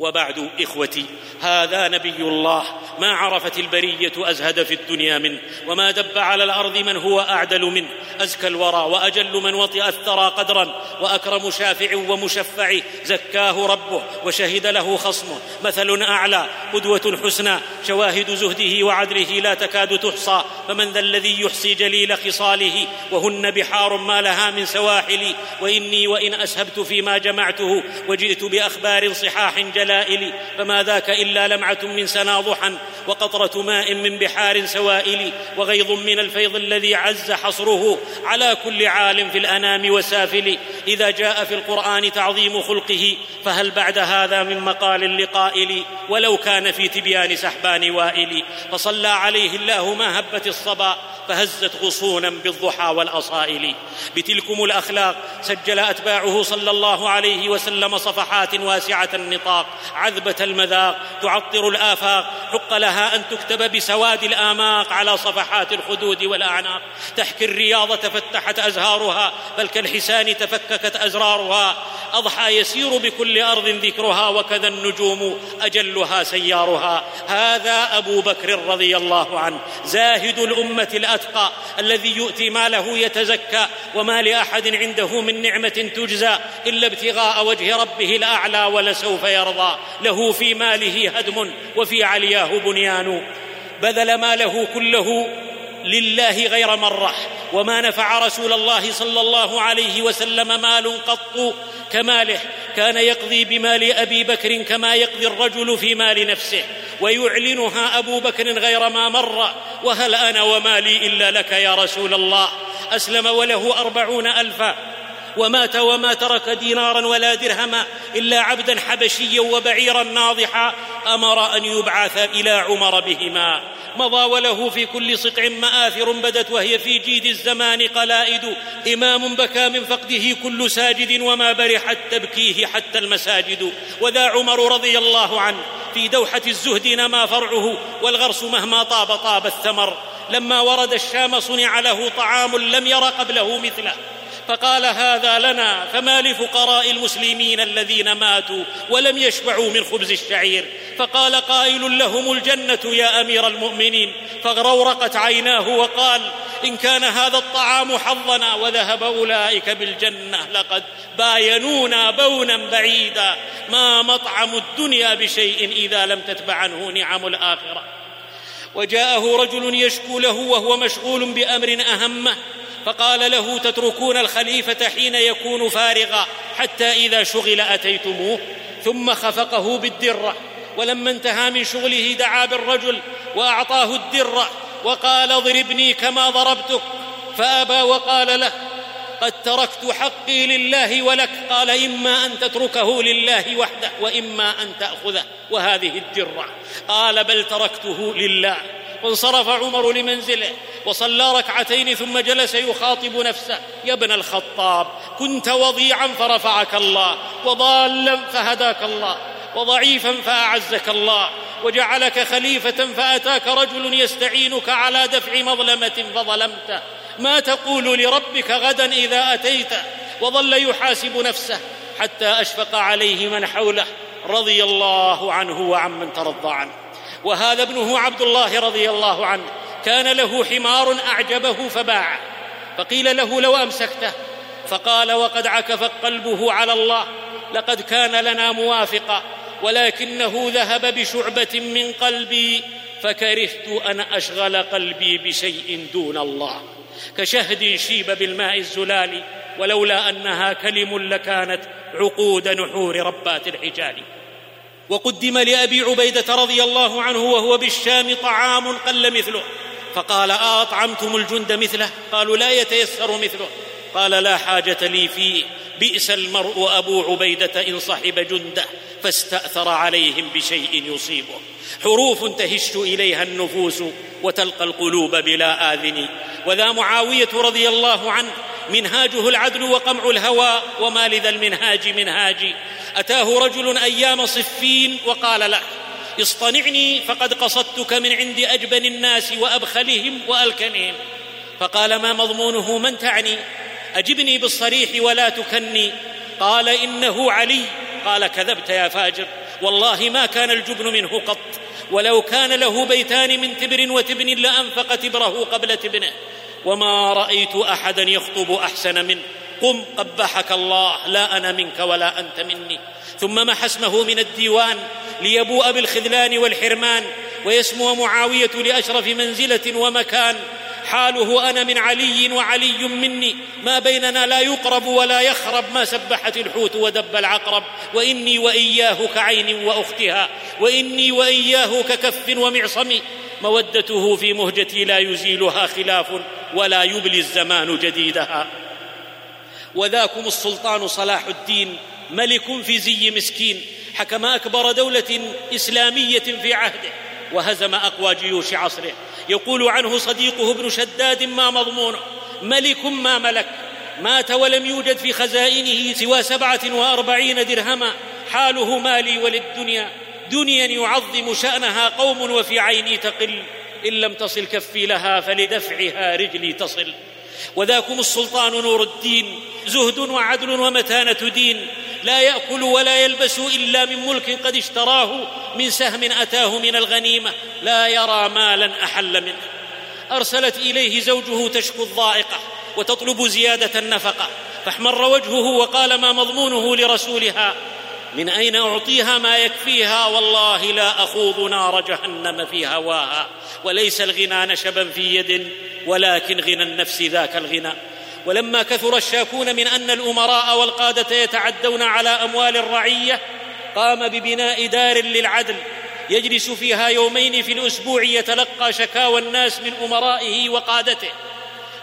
وبعد إخوتي هذا نبي الله ما عرفت البرية أزهد في الدنيا منه وما دب على الأرض من هو أعدل منه أزكى الورى وأجل من وطئ الثرى قدرا وأكرم شافع ومشفع زكاه ربه وشهد له خصمه مثل أعلى قدوة حسنى شواهد زهده وعدله لا تكاد تحصى فمن ذا الذي يحصي جليل خصاله وهن بحار ما لها من سواحل وإني وإن أسهبت فيما جمعته وجئت بأخبار صحاح جلائل فما ذاك إلا لمعة من سنا ضحى وقطرة ماء من بحار سوائل وغيض من الفيض الذي عز حصره على كل عالم في الأنام وسافل. إذا جاء في القرآن تعظيم خلقه فهل بعد هذا من مقال لقائل ولو كان في تبيان سحبان وائل. فصلى عليه الله ما هبت الصبا فهزت غصونا بالضحى والأصائل. بتلكم الأخلاق سجل أتباعه صلى الله عليه وسلم صفحات واسعة النطاق. عذبة المذاق تعطر الآفاق حق لها أن تكتب بسواد الآماق على صفحات الخدود والأعناق. تحكي الرياض تفتحت أزهارها بل كالحسان تفككت أزرارها. أضحى يسير بكل أرض ذكرها وكذا النجوم أجلها سيارها. هذا أبو بكر رضي الله عنه زاهد الأمة الأتقى الذي يؤتي ماله يتزكى وما لأحد عنده من نعمة تجزى إلا ابتغاء وجه ربه الأعلى ولسوف يرضى. له في ماله هدم وفي علياه بنيان. بذل ماله كله لله غير مرة وما نفع رسول الله صلى الله عليه وسلم مال قط كماله. كان يقضي بمال أبي بكر كما يقضي الرجل في مال نفسه. ويعلنها أبو بكر غير ما مر وهل أنا ومالي إلا لك يا رسول الله؟ أسلم وله أربعون ألفا. ومات وما ترك دينارا ولا درهما إلا عبدا حبشيا وبعيرا ناضحا. أمر أن يبعث إلى عمر بهما. مضى وله في كل سطع مآثر بدت وهي في جيد الزمان قلائد. إمام بكى من فقده كل ساجد وما برحت تبكيه حتى المساجد. وذا عمر رضي الله عنه في دوحة الزهد نما فرعه والغرس مهما طاب طاب الثمر. لما ورد الشام صنع له طعام لم ير قبله مثله. فقال هذا لنا فما لفقراء المسلمين الذين ماتوا ولم يشبعوا من خبز الشعير؟ فقال قائل لهم الجنة يا أمير المؤمنين. فغرورقت عيناه وقال إن كان هذا الطعام حظنا وذهب أولئك بالجنة لقد باينونا بونا بعيدا. ما مطعم الدنيا بشيء إذا لم تتبع عنه نعم الآخرة. وجاءه رجل يشكو له وهو مشغول بأمر أهمه. فقال له تتركون الخليفة حين يكون فارغا حتى إذا شغل أتيتموه؟ ثم خفقه بالدرة. ولما انتهى من شغله دعا بالرجل وأعطاه الدرة وقال اضربني كما ضربتك. فأبى وقال له قد تركت حقي لله ولك. قال إما أن تتركه لله وحده وإما أن تأخذه. وهذه الدرة. قال بل تركته لله. وانصرف عمر لمنزله وصلى ركعتين ثم جلس يخاطب نفسه. يا ابن الخطاب كنت وضيعا فرفعك الله وضالا فهداك الله وضعيفا فأعزك الله وجعلك خليفة فأتاك رجل يستعينك على دفع مظلمة فظلمته ما تقول لربك غدا إذا أتيت؟ وظل يحاسب نفسه حتى أشفق عليه من حوله رضي الله عنه وعمن ترضى عنه. وهذا ابنه عبد الله رضي الله عنه. كان له حمار أعجبه فباعه فقيل له لو أمسكته. فقال وقد عكف قلبه على الله. لقد كان لنا موافقا. ولكنه ذهب بشعبة من قلبي. فكرهت أن أشغل قلبي بشيء دون الله. كشهد شيب بالماء الزلال. ولولا أنها كلم لكانت عقود نحور ربات الحجال. وقدم لأبي عبيدة رضي الله عنه وهو بالشام طعام قل مثله. فقال اطعمتم الجند مثله؟ قالوا لا يتيسر مثله. قال لا حاجة لي فيه. بئس المرء أبو عبيدة إن صحب جنده فاستأثر عليهم بشيء يصيبه. حروف تهش إليها النفوس وتلقى القلوب بلا آذن. وذا معاوية رضي الله عنه منهاجه العدل وقمع الهوى وما لذا المنهاج منهاجي. أتاه رجل أيام صفين وقال له اصطنعني فقد قصدتك من عند أجبن الناس وأبخلهم والكنهم فقال ما مضمونه؟ من تعني؟ أجبني بالصريح ولا تكني. قال إنه علي. قال كذبت يا فاجر. والله ما كان الجبن منه قط. ولو كان له بيتان من تبر وتبن لأنفق تبره قبل تبنه. وما رايت احدا يخطب احسن منه. قم قبحك الله لا أنا منك ولا انت مني. ثم محى اسمه من الديوان ليبوء بالخذلان والحرمان. ويسمو معاويه لاشرف منزله ومكان. حاله أنا من علي وعلي مني. ما بيننا لا يقرب ولا يخرب. ما سبحت الحوت ودب العقرب. واني واياه كعين واختها. واني واياه ككف ومعصم مودته في مهجتي لا يزيلها خلاف ولا يبلي الزمان جديدها. وذاكم السلطان صلاح الدين ملك في زي مسكين حكم أكبر دولة إسلامية في عهده وهزم أقوى جيوش عصره. يقول عنه صديقه ابن شداد ما مضمونه ملك ما ملك مات ولم يوجد في خزائنه سوى سبعة وأربعين درهما حاله مالي وللدنيا. دنيا يعظم شأنها قوم وفي عيني تقل. إن لم تصل كفي لها فلدفعها رجلي تصل. وذاكم السلطان نور الدين زهد وعدل ومتانة دين. لا يأكل ولا يلبس إلا من ملك قد اشتراه من سهم أتاه من الغنيمة. لا يرى مالا أحل منه. أرسلت إليه زوجه تشكو الضائقة وتطلب زيادة النفقة. فاحمر وجهه وقال ما مضمونه لرسولها. من أين أعطيها ما يكفيها؟ والله لا أخوض نار جهنم في هواها وليس الغنى نشبا في يد ولكن غنى النفس ذاك الغنى. ولما كثر الشاكون من أن الأمراء والقادة يتعدون على أموال الرعية قام ببناء دار للعدل. يجلس فيها يومين في الأسبوع يتلقى شكاوى الناس من أمرائه وقادته.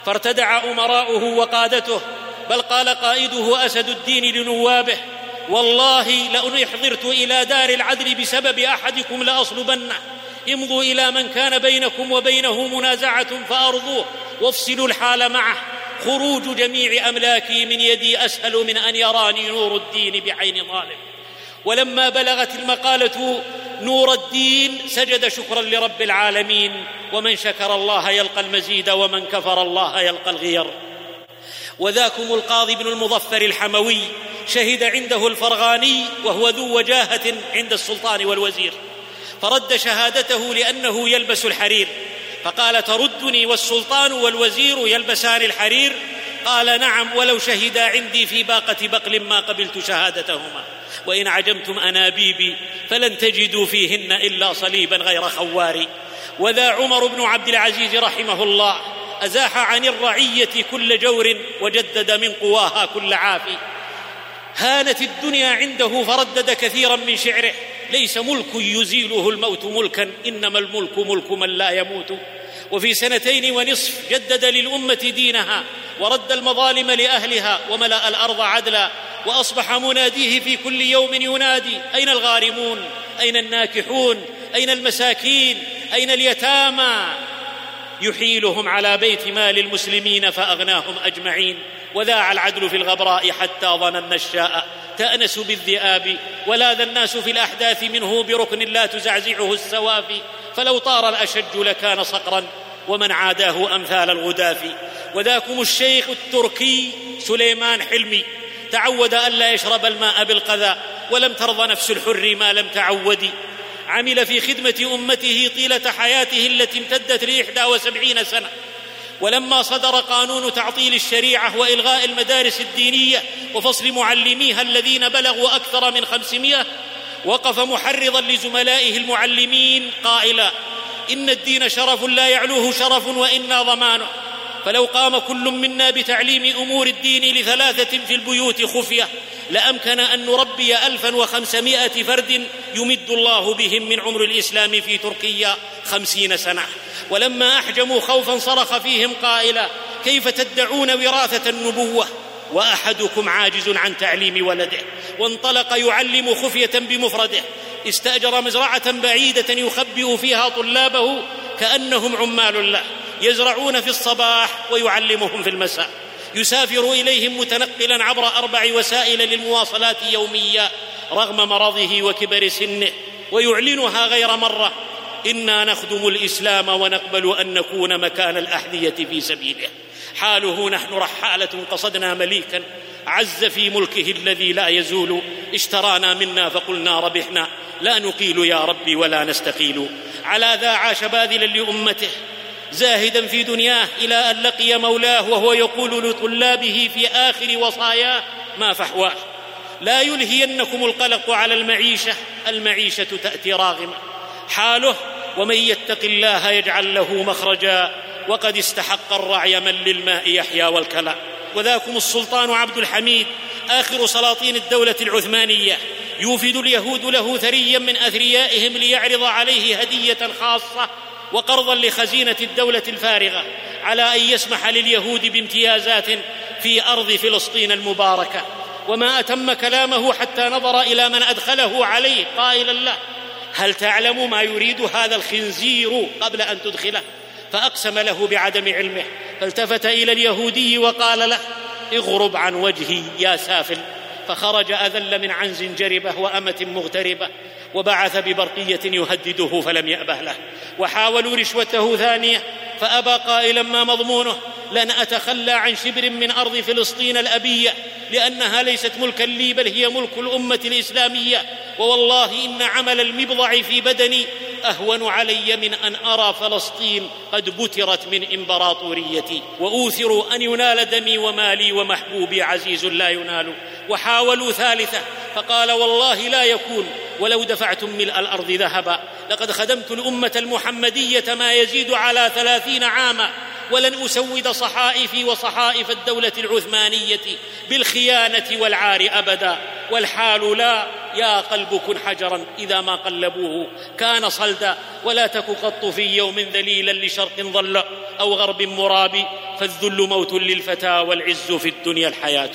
فارتدع أمراؤه وقادته بل قال قائده أسد الدين لنوابه والله لأن احضرت إلى دار العدل بسبب أحدكم لاصلبنه امضوا إلى من كان بينكم وبينه منازعة فأرضوه وافصلوا الحال معه. خروج جميع أملاكي من يدي أسهل من أن يراني نور الدين بعين ظالم. ولما بلغت المقالة نور الدين سجد شكرا لرب العالمين. ومن شكر الله يلقى المزيد ومن كفر الله يلقى الغير. وذاكم القاضي بن المظفر الحموي شهد عنده الفرغاني وهو ذو وجاهة عند السلطان والوزير. فرد شهادته لأنه يلبس الحرير. فقال تردني والسلطان والوزير يلبسان الحرير؟ قال نعم ولو شهدا عندي في باقة بقل ما قبلت شهادتهما. وإن عجمتم أنابيبي فلن تجدوا فيهن إلا صليبا غير خوار وذا عمر بن عبد العزيز رحمه الله أزاح عن الرعية كل جور وجدد من قواها كل عافي. هانت الدنيا عنده فردد كثيرا من شعره. ليس ملك يزيله الموت ملكا إنما الملك ملك من لا يموت. وفي سنتين ونصف جدد للأمة دينها ورد المظالم لأهلها وملأ الأرض عدلا وأصبح مناديه في كل يوم ينادي أين الغارمون؟ أين الناكحون؟ أين المساكين؟ أين اليتامى؟ يحيلهم على بيت مال المسلمين فأغناهم أجمعين. وذاع العدل في الغبراء حتى ظننا الشاء. تأنس بالذئاب ولاذ الناس في الأحداث منه بركن لا تزعزعه السوافي. فلو طار الأشج لكان صقرا ومن عاداه أمثال الغداف. وذاكم الشيخ التركي سليمان حلمي. تعود الا يشرب الماء بالقذى. ولم ترضى نفس الحر ما لم تعود. عمل في خدمة أمته طيلة حياته التي امتدت لاحدى وسبعين سنة. ولما صدر قانون تعطيل الشريعة وإلغاء المدارس الدينية وفصل معلميها الذين بلغوا أكثر من خمسمائة وقف محرضا لزملائه المعلمين قائلا إن الدين شرف لا يعلوه شرف وإنا ضمانه. فلو قام كل منا بتعليم أمور الدين لثلاثة في البيوت خفية لأمكن أن نربي الفا وخمسمائة فرد يمد الله بهم من عمر الإسلام في تركيا خمسين سنة. ولما أحجموا خوفا صرخ فيهم قائلا كيف تدعون وراثة النبوة؟ وأحدكم عاجز عن تعليم ولده. وانطلق يعلم خفية بمفرده. استأجر مزرعة بعيدة يخبئ فيها طلابه كأنهم عمال له يزرعون في الصباح ويعلمهم في المساء. يسافر إليهم متنقلا عبر أربع وسائل للمواصلات يوميا رغم مرضه وكبر سنه ويعلنها غير مرة إنا نخدم الإسلام ونقبل أن نكون مكان الأحذية في سبيله. حاله نحن رحالة قصدنا مليكا. عز في ملكه الذي لا يزول. اشترانا منا فقلنا ربحنا. لا نقيل يا ربي ولا نستقيل. على ذا عاش باذلا لأمته. زاهدا في دنياه إلى أن لقي مولاه وهو يقول لطلابه في آخر وصاياه ما فحواه. لا يلهينكم القلق على المعيشة المعيشة تأتي راغمة. حاله ومن يتق الله يجعل له مخرجا وقد استحق الرعي من للماء يحيا والكلى. وذاكم السلطان عبد الحميد آخر سلاطين الدولة العثمانية. يوفد اليهود له ثريا من أثريائهم ليعرض عليه هدية خاصة وقرضا لخزينة الدولة الفارغة على أن يسمح لليهود بامتيازات في أرض فلسطين المباركة. وما أتم كلامه حتى نظر إلى من أدخله عليه. قائلا له هل تعلم ما يريد هذا الخنزير قبل أن تدخله؟ فأقسم له بعدم علمه. فالتفت إلى اليهودي وقال له اغرب عن وجهي يا سافل. فخرج أذل من عنز جربة وأمة مغتربة وبعث ببرقية يهدده فلم يأبه له. وحاولوا رشوته ثانية فابى قائلا ما مضمونه لن أتخلى عن شبر من أرض فلسطين الأبية لأنها ليست ملكا لي بل هي ملك الأمة الإسلامية. ووالله إن عمل المبضع في بدني أهون علي من أن أرى فلسطين قد بترت من إمبراطوريتي. وأوثر أن ينال دمي ومالي ومحبوبي عزيز لا ينال. وحاولوا ثالثة فقال والله لا يكون. ولو دفعتم ملء الأرض ذهبا لقد خدمت الأمة المحمدية ما يزيد على ثلاثين عاما. ولن أسود صحائفي وصحائف الدولة العثمانية بالخيانة والعار أبدا. والحال لا يا قلب كن حجرا إذا ما قلبوه. كان صلدا ولا تك قط في يوم ذليلا لشرق ظل أو غرب مراب. فالذل موت للفتى والعز في الدنيا الحياة.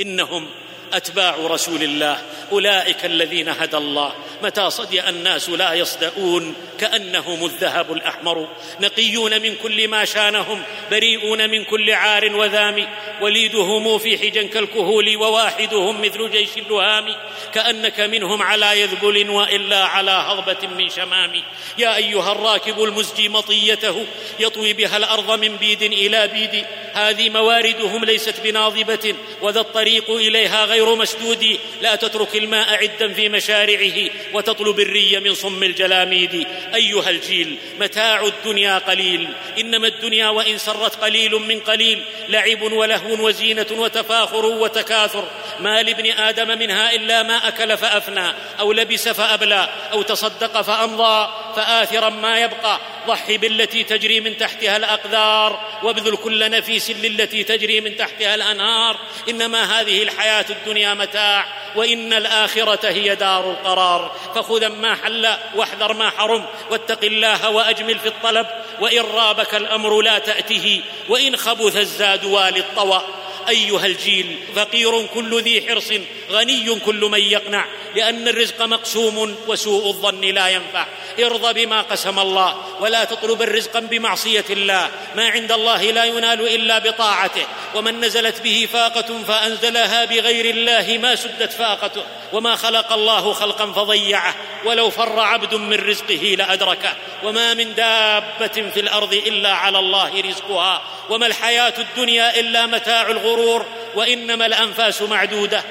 إنهم أتباع رسول الله أولئك الذين هدى الله. متى صدأ الناس لا يصدؤون كأنهم الذهب الأحمر. نقيون من كل ما شانهم بريئون من كل عار وذام. وليدهم في حجا كالكهول وواحدهم مثل جيش اللهام كأنك منهم على يذبل وإلا على هضبة من شمام. يا أيها الراكب المزجي مطيته يطوي بها الأرض من بيد إلى بيد. هذه مواردهم ليست بناضبة وذا الطريق إليها غير مسدود. لا تترك الماء عدا في مشارعه وتطلب الري من صم الجلاميد. أيها الجيل متاع الدنيا قليل. إنما الدنيا وإن سرت قليل من قليل. لعب ولهو وزينة وتفاخر وتكاثر. ما لابن آدم منها إلا ما أكل فأفنى أو لبس فأبلى أو تصدق فأمضى فاثرا ما يبقى. ضح بالتي تجري من تحتها الأقدار وابذل كل نفيس للتي تجري من تحتها الأنهار إنما هذه الحياة الدنيا متاع وإن الآخرة هي دار القرار. فخذا ما حل واحذر ما حرم واتق الله وأجمل في الطلب وإن رابك الأمر لا تأته وإن خبث الزاد والي الطوى أيها الجيل فقير كل ذي حرص غني كل من يقنع لأن الرزق مقسوم وسوء الظن لا ينفع. ارض بما قسم الله ولا تطلب الرزق بمعصية الله. ما عند الله لا ينال إلا بطاعته. ومن نزلت به فاقة فأنزلها بغير الله ما سدت فاقته. وما خلق الله خلقا فضيعه. ولو فر عبد من رزقه لأدركه. وما من دابة في الأرض إلا على الله رزقها. وما الحياة الدنيا إلا متاع الغرور. وإنما الأنفاس معدودة.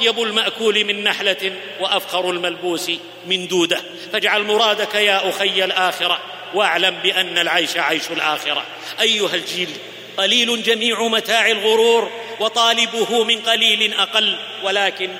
واطيب المأكول من نحلة وأفخر الملبوس من دودة. فاجعل مرادك يا أخي الآخرة واعلم بأن العيش عيش الآخرة. أيها الجيل قليل جميع متاع الغرور وطالبه من قليل أقل ولكن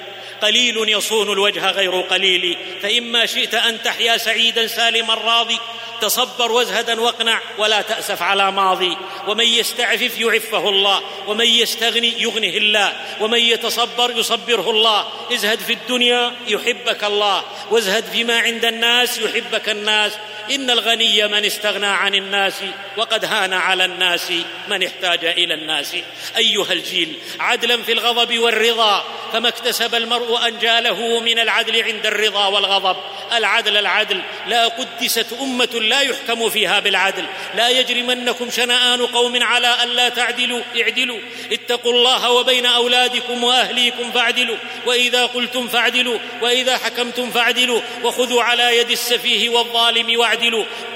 قليل يصون الوجه غير قليل. فإما شئت أن تحيا سعيدا سالما راضي تصبر وازهدا واقنع ولا تأسف على ماضي. ومن يستعفف يعفه الله ومن يستغني يغنه الله. ومن يتصبر يصبره الله. ازهد في الدنيا يحبك الله وازهد فيما عند الناس يحبك الناس. إن الغني من استغنى عن الناس وقد هان على الناس من احتاج إلى الناس. أيها الجيل عدلا في الغضب والرضا فما اكتسب المرء انجاله من العدل عند الرضا والغضب. العدل العدل. لا قدست أمة لا يحكم فيها بالعدل. لا يجرمنكم شنآن قوم على ألا تعدلوا. اعدلوا. اتقوا الله وبين أولادكم وأهليكم فاعدلوا. وإذا قلتم فاعدلوا. وإذا حكمتم فاعدلوا. وخذوا على يد السفيه والظالم واعدلوا.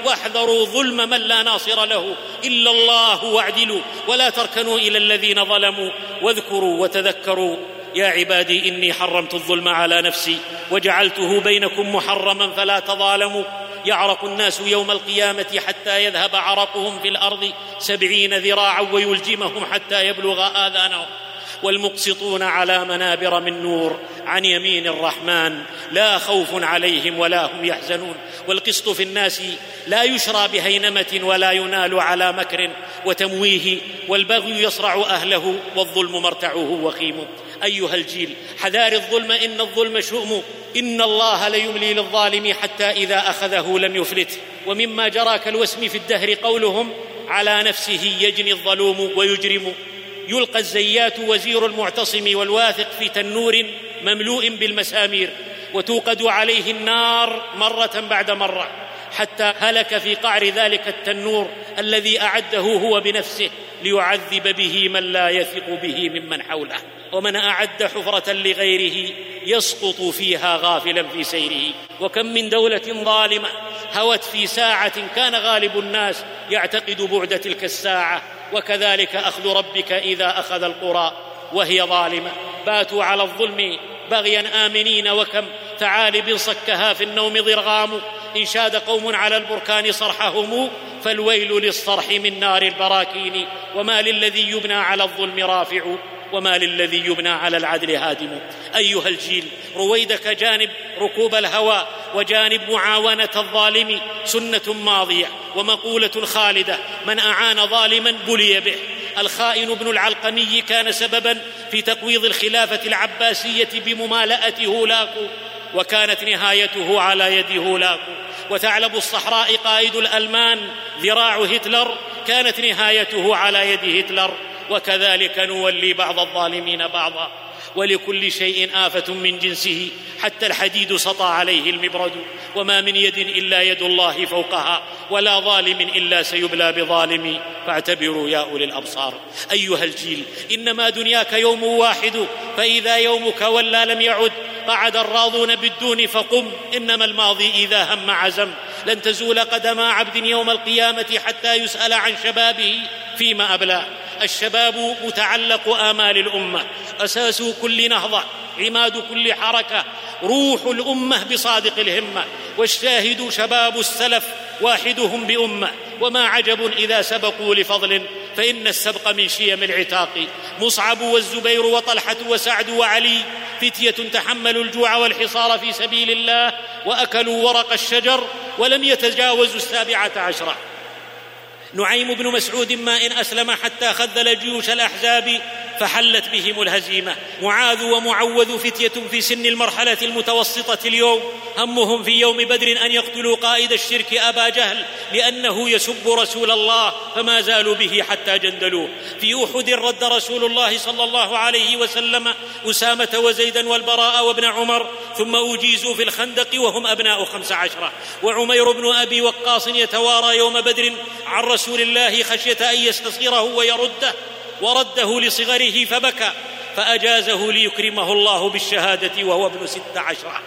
واحذروا ظلم من لا ناصر له إلا الله واعدلوا. ولا تركنوا إلى الذين ظلموا. واذكروا وتذكروا. يا عبادي إني حرمت الظلم على نفسي وجعلته بينكم محرما فلا تظالموا. يعرق الناس يوم القيامة حتى يذهب عرقهم في الأرض سبعين ذراعا ويلجمهم حتى يبلغ آذانهم. والمقسطون على منابر من نور عن يمين الرحمن. لا خوف عليهم ولا هم يحزنون. والقسط في الناس لا يشرى بهينمة ولا ينال على مكر وتمويه. والبغي يصرع أهله والظلم مرتعه وخيم أيها الجيل حذار الظلم إن الظلم شؤم. إن الله ليملي للظالم حتى إذا أخذه لم يفلته ومما جرى كالوسم في الدهر قولهم على نفسه يجني الظلوم ويجرم. يلقى الزيات وزير المعتصم والواثق في تنور مملوء بالمسامير وتوقد عليه النار مرة بعد مرة. حتى هلك في قعر ذلك التنور الذي أعده هو بنفسه ليعذب به من لا يثق به ممن حوله. ومن أعد حفرة لغيره يسقط فيها غافلا في سيره. وكم من دولة ظالمة هوت في ساعة كان غالب الناس يعتقد بعد تلك الساعة. وكذلك أخذ ربك إذا أخذ القرى وهي ظالمة. باتوا على الظلم بغيا آمنين. وكم ثعالب صكها في النوم ضرغام. إن شاد قوم على البركان صرحهم فالويل للصرح من نار البراكين وما للذي يبنى على الظلم رافع وما للذي يبنى على العدل هادم. أيها الجيل رويدك جانب ركوب الهوى وجانب معاونة الظالم سنة ماضية ومقولة خالدة. من أعان ظالما بلي به. الخائن ابن العلقمي كان سببا في تقويض الخلافة العباسية بممالاه هولاكو وكانت نهايته على يد هولاكو وثعلب الصحراء قائد الألمان ذراع هتلر كانت نهايته على يد هتلر. وكذلك نولي بعض الظالمين بعضا. ولكل شيء آفة من جنسه حتى الحديد سطى عليه المبرد وما من يد إلا يد الله فوقها ولا ظالم إلا سيبلى بظالم فاعتبروا يا أولي الأبصار. أيها الجيل إنما دنياك يوم واحد فإذا يومك ولى لم يعد قعد الراضون بالدون فقم. إنما الماضي إذا هم عزم. لن تزول قدم عبد يوم القيامة حتى يسأل عن شبابه فيما أبلى. الشباب متعلق آمال الأمة. أساس كل نهضة عماد كل حركة روح الأمة بصادق الهمة. والشاهد شباب السلف واحدهم بأمة. وما عجب إذا سبقوا لفضل فإن السبق من شيم العتاق. مصعب والزبير وطلحة وسعد وعلي فتية تحملوا الجوع والحصار في سبيل الله وأكلوا ورق الشجر ولم يتجاوزوا السابعة عشرة. نعيم بن مسعود ما إن أسلم حتى خذل جيوش الأحزاب فحلت بهم الهزيمة. معاذ ومعوذ فتية في سن المرحلة المتوسطة اليوم. همهم في يوم بدر أن يقتلوا قائد الشرك أبا جهل لأنه يسب رسول الله فما زالوا به حتى جندلوه. في أحد رد رسول الله صلى الله عليه وسلم أسامة وزيدا والبراء وابن عمر ثم أجيزوا في الخندق وهم أبناء خمس عشرة. وعمير بن أبي وقاص يتوارى يوم بدر عن رسول الله خشية أن يستصغره ويرده. ورده لصغره فبكى فأجازه ليكرمه الله بالشهادة وهو ابن ست عشرة.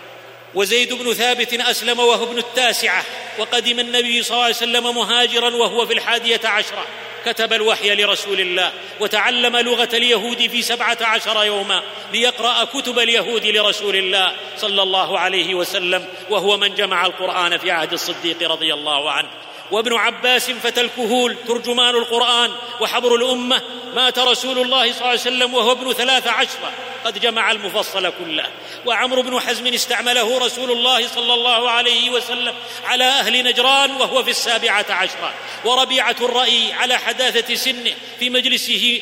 وزيد بن ثابت أسلم وهو ابن التاسعة وقدم النبي صلى الله عليه وسلم مهاجرا وهو في الحادية عشرة. كتب الوحي لرسول الله وتعلم لغة اليهود في سبعة عشر يوما ليقرأ كتب اليهود لرسول الله صلى الله عليه وسلم وهو من جمع القرآن في عهد الصديق رضي الله عنه. وابن عباس فتى الكهول ترجمان القرآن وحبر الأمة. مات رسول الله صلى الله عليه وسلم وهو ابن ثلاث عشرة قد جمع المفصل كله. وعمرو بن حزم استعمله رسول الله صلى الله عليه وسلم على أهل نجران وهو في السابعة عشرة. وربيعة الرأي على حداثة سنه في مجلسه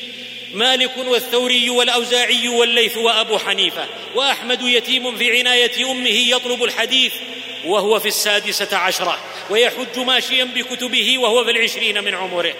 مالك والثوري والأوزاعي والليث وأبو حنيفة. وأحمد يتيم في عناية أمه يطلب الحديث وهو في السادسة عشرة ويحج ماشيا بكتبه وهو في العشرين من عمره.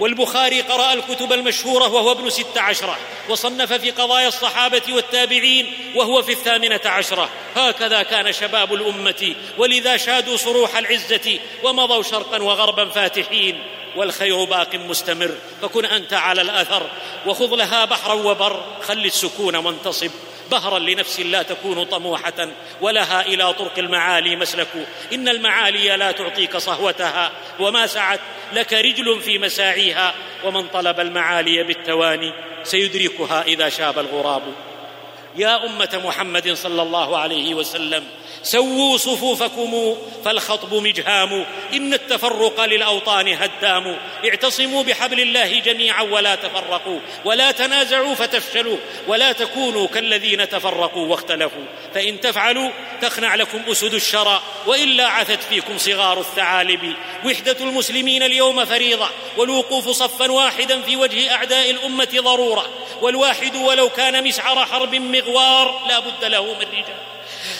والبخاري قرأ الكتب المشهورة وهو ابن ست عشرة وصنف في قضايا الصحابة والتابعين وهو في الثامنة عشرة. هكذا كان شباب الأمة ولذا شادوا صروح العزة ومضوا شرقا وغربا فاتحين. والخير باق مستمر فكن أنت على الأثر وخذ لها بحرا وبر خل السكون منتصب. بهرا لنفس لا تكون طموحة ولها إلى طرق المعالي مسلك. إن المعالي لا تعطيك صهوتها وما سعت لك رجل في مساعيها. ومن طلب المعالي بالتواني سيدركها إذا شاب الغراب. يا أمة محمد صلى الله عليه وسلم سووا صفوفكم فالخطب مجهام. إن التفرق للأوطان هدام. اعتصموا بحبل الله جميعا ولا تفرقوا. ولا تنازعوا فتفشلوا. ولا تكونوا كالذين تفرقوا واختلفوا. فإن تفعلوا تخنع لكم أسد الشرى. وإلا عثت فيكم صغار الثعالب. وحدة المسلمين اليوم فريضة. والوقوف صفا واحدا في وجه أعداء الأمة ضرورة. والواحد ولو كان مسعر حرب مغوار لا بد له من رجال.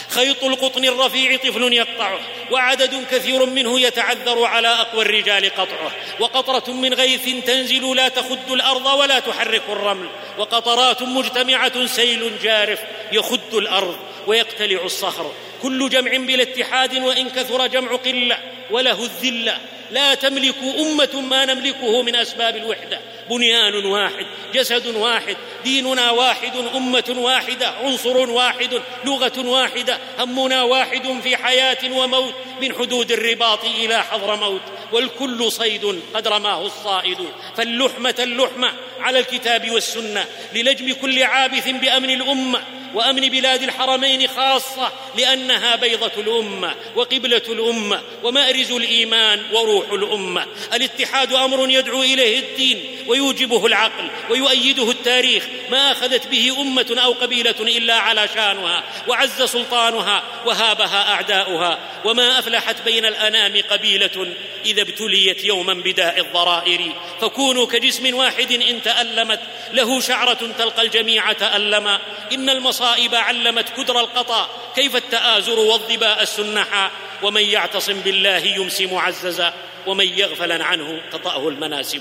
خيط القطن الرفيع طفل يقطعه وعدد كثير منه يتعذر على أقوى الرجال قطعه. وقطرة من غيث تنزل لا تخد الأرض ولا تحرك الرمل. وقطرات مجتمعة سيل جارف يخد الأرض ويقتلع الصخر. كل جمع بلا اتحاد وإن كثر جمع قلة وله الذلة. لا تملك أمة ما نملكه من أسباب الوحدة. بنيان واحد جسد واحد ديننا واحد أمة واحدة عنصر واحد لغة واحدة همنا واحد في حياة وموت. من حدود الرباط إلى حضر موت. والكل صيد قد رماه الصائد. فاللحمة اللحمة على الكتاب والسنة. للجم كل عابث بأمن الأمة. وأمن بلاد الحرمين خاصة لأنها بيضة الأمة وقبلة الأمة ومأرز الإيمان وروح الأمة. الاتحاد أمر يدعو إليه الدين ويوجبه العقل ويؤيده التاريخ. ما أخذت به أمة أو قبيلة إلا على شانها وعز سلطانها وهابها أعداؤها. وما أفلحت بين الأنام قبيلة إذا ابتليت يوما بداء الضرائر. فكونوا كجسم واحد إن تألمت له شعرة تلقى الجميع تألما. إن المصائب علمت كدر القطا. كيف التآزر والظباء السنحا ومن يعتصم بالله يمس معززا ومن يغفل عنه تطأه المناسم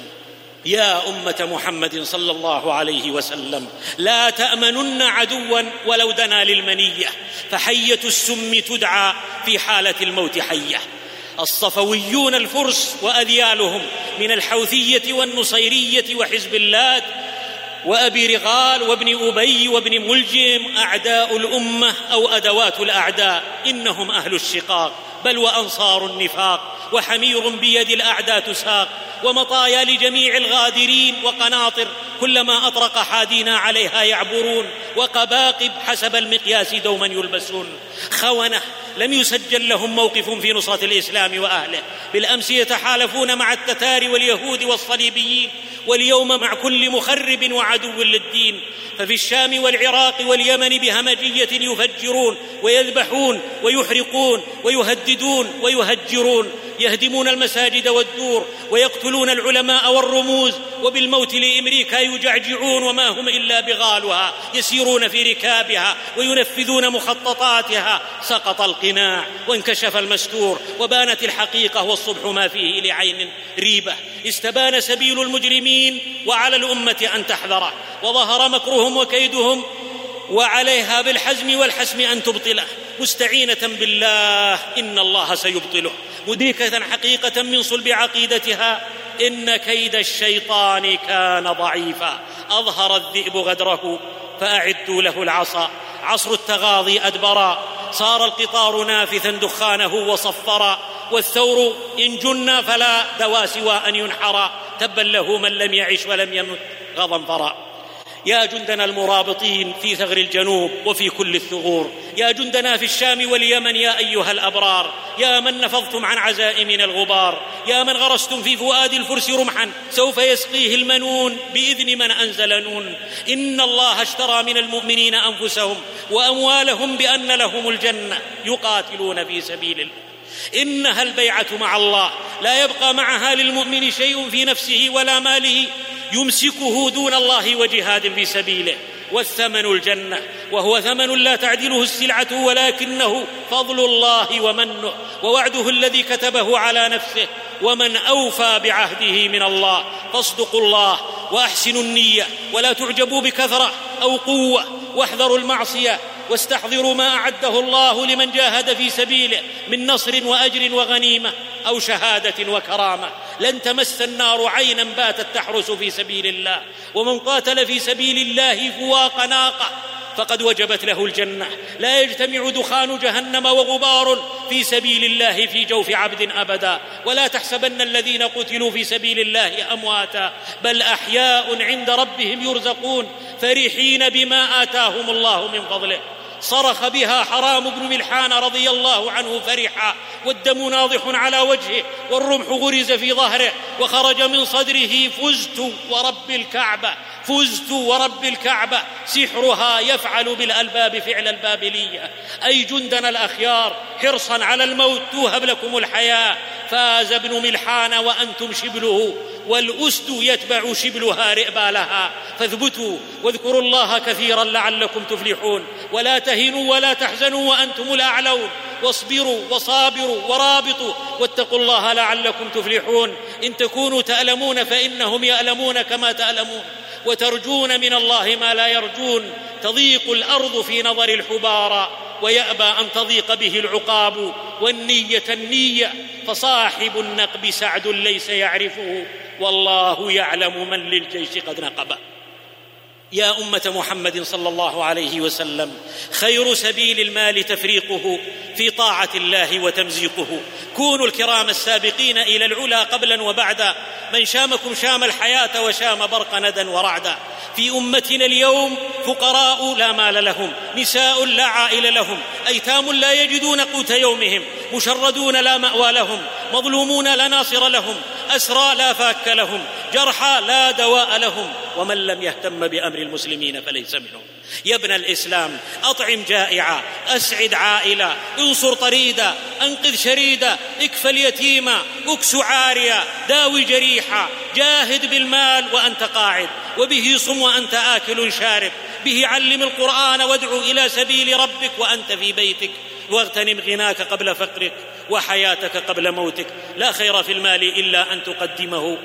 يا أمة محمد صلى الله عليه وسلم لا تأمنن عدوا ولو دنا للمنية. فحية السم تدعى في حالة الموت حية. الصفويون الفرس وأذيالهم من الحوثية والنصيرية وحزب اللات وأبي رغال وابن أبي وابن ملجم أعداء الأمة أو أدوات الأعداء إنهم أهل الشقاق بل وأنصار النفاق وحمير بيد الأعداء تساق ومطايا لجميع الغادرين وقناطر كلما أطرق حادينا عليها يعبرون وقباقب حسب المقياس دوما يلبسون. خونة لم يسجل لهم موقف في نصرة الإسلام وأهله. بالأمس يتحالفون مع التتار واليهود والصليبيين واليوم مع كل مخرب وعدو للدين. ففي الشام والعراق واليمن بهمجية يفجرون ويذبحون ويحرقون ويهددون ويهجرون. يهدمون المساجد والدور ويقتلون العلماء والرموز. وبالموت لإمريكا يجعجعون وما هم إلا بغالها. يسيرون في ركابها وينفذون مخططاتها. سقط القناع وانكشف المستور وبانت الحقيقة والصبح ما فيه لعين ريبة. استبان سبيل المجرمين وعلى الأمة أن تحذره وظهر مكرهم وكيدهم وعليها بالحزم والحسم أن تبطله. مستعينة بالله إن الله سيبطله. مدركة حقيقة من صلب عقيدتها إن كيد الشيطان كان ضعيفا. أظهر الذئب غدره فاعدوا له العصا. عصر التغاضي ادبرا صار القطار نافثا دخانه وصفرا والثور إن جن فلا دوا سوى أن ينحرا تبا له من لم يعش ولم يمت. غضنفرا يا جندنا المرابطين في ثغر الجنوب وفي كل الثغور. يا جندنا في الشام واليمن يا أيها الأبرار. يا من نفضتم عن عزائمنا الغبار. يا من غرستم في فؤاد الفرس رمحا. سوف يسقيه المنون بإذن من أنزل نون. إن الله اشترى من المؤمنين أنفسهم وأموالهم بأن لهم الجنة يقاتلون في سبيل الله. إنها البيعة مع الله. لا يبقى معها للمؤمن شيء في نفسه ولا ماله يمسكه دون الله وجهاد في سبيله والثمن الجنة وهو ثمن لا تعدله السلعة ولكنه فضل الله ومنه ووعده الذي كتبه على نفسه ومن أوفى بعهده من الله. فاصدقوا الله وأحسنوا النية ولا تعجبوا بكثرة أو قوة واحذروا المعصية واستحضروا ما أعده الله لمن جاهد في سبيله من نصر وأجر وغنيمة أو شهادة وكرامة. لن تمس النار عينا باتت تحرس في سبيل الله. ومن قاتل في سبيل الله فواق ناقة. فقد وجبت له الجنة. لا يجتمع دخان جهنم وغبار في سبيل الله في جوف عبد أبدا. ولا تحسبن الذين قتلوا في سبيل الله أمواتا. بل أحياء عند ربهم يرزقون فرحين بما آتاهم الله من فضله. صرخ بها حرام بن ملحان رضي الله عنه فرحا والدم ناضح على وجهه والرمح غرز في ظهره وخرج من صدره فزت ورب الكعبة فزت ورب الكعبة سحرها يفعل بالألباب فعل البابلية أي جندنا الأخيار حرصا على الموت توهب لكم الحياة فاز ابن ملحان وأنتم شبله والأسد يتبع شبلها رئبالها فاثبتوا واذكروا الله كثيرا لعلكم تفلحون ولا ولا تحزنوا وأنتم الأعلون. واصبروا وصابروا ورابطوا. واتقوا الله لعلكم تفلحون. إن تكونوا تألمون فإنهم يألمون كما تألمون. وترجون من الله ما لا يرجون. تضيق الأرض في نظر الحبارى. ويأبى أن تضيق به العقاب. والنية النية. فصاحب النقب سعد ليس يعرفه. والله يعلم من للجيش قد نقبه. يا أمة محمد صلى الله عليه وسلم خير سبيل المال تفريقه في طاعة الله وتمزيقه. كونوا الكرام السابقين إلى العلا قبلا وبعدا من شامكم شام الحياة وشام برق ندى ورعدا. في أمتنا اليوم فقراء لا مال لهم نساء لا عائل لهم أيتام لا يجدون قوت يومهم مشردون لا مأوى لهم مظلومون لا ناصر لهم أسرى لا فاك لهم جرحى لا دواء لهم. ومن لم يهتم بأمر المسلمين فليس منهم. يا ابن الإسلام أطعم جائعا أسعد عائلا انصر طريدا أنقذ شريدا اكفى اليتيما إكس عاريا داوي جريحا جاهد بالمال وأنت قاعد وبه صم وأنت آكل شارب به علم القرآن وادعو إلى سبيل ربك وأنت في بيتك واغتنم غناك قبل فقرك وحياتك قبل موتك لا خير في المال إلا أن تقدمه.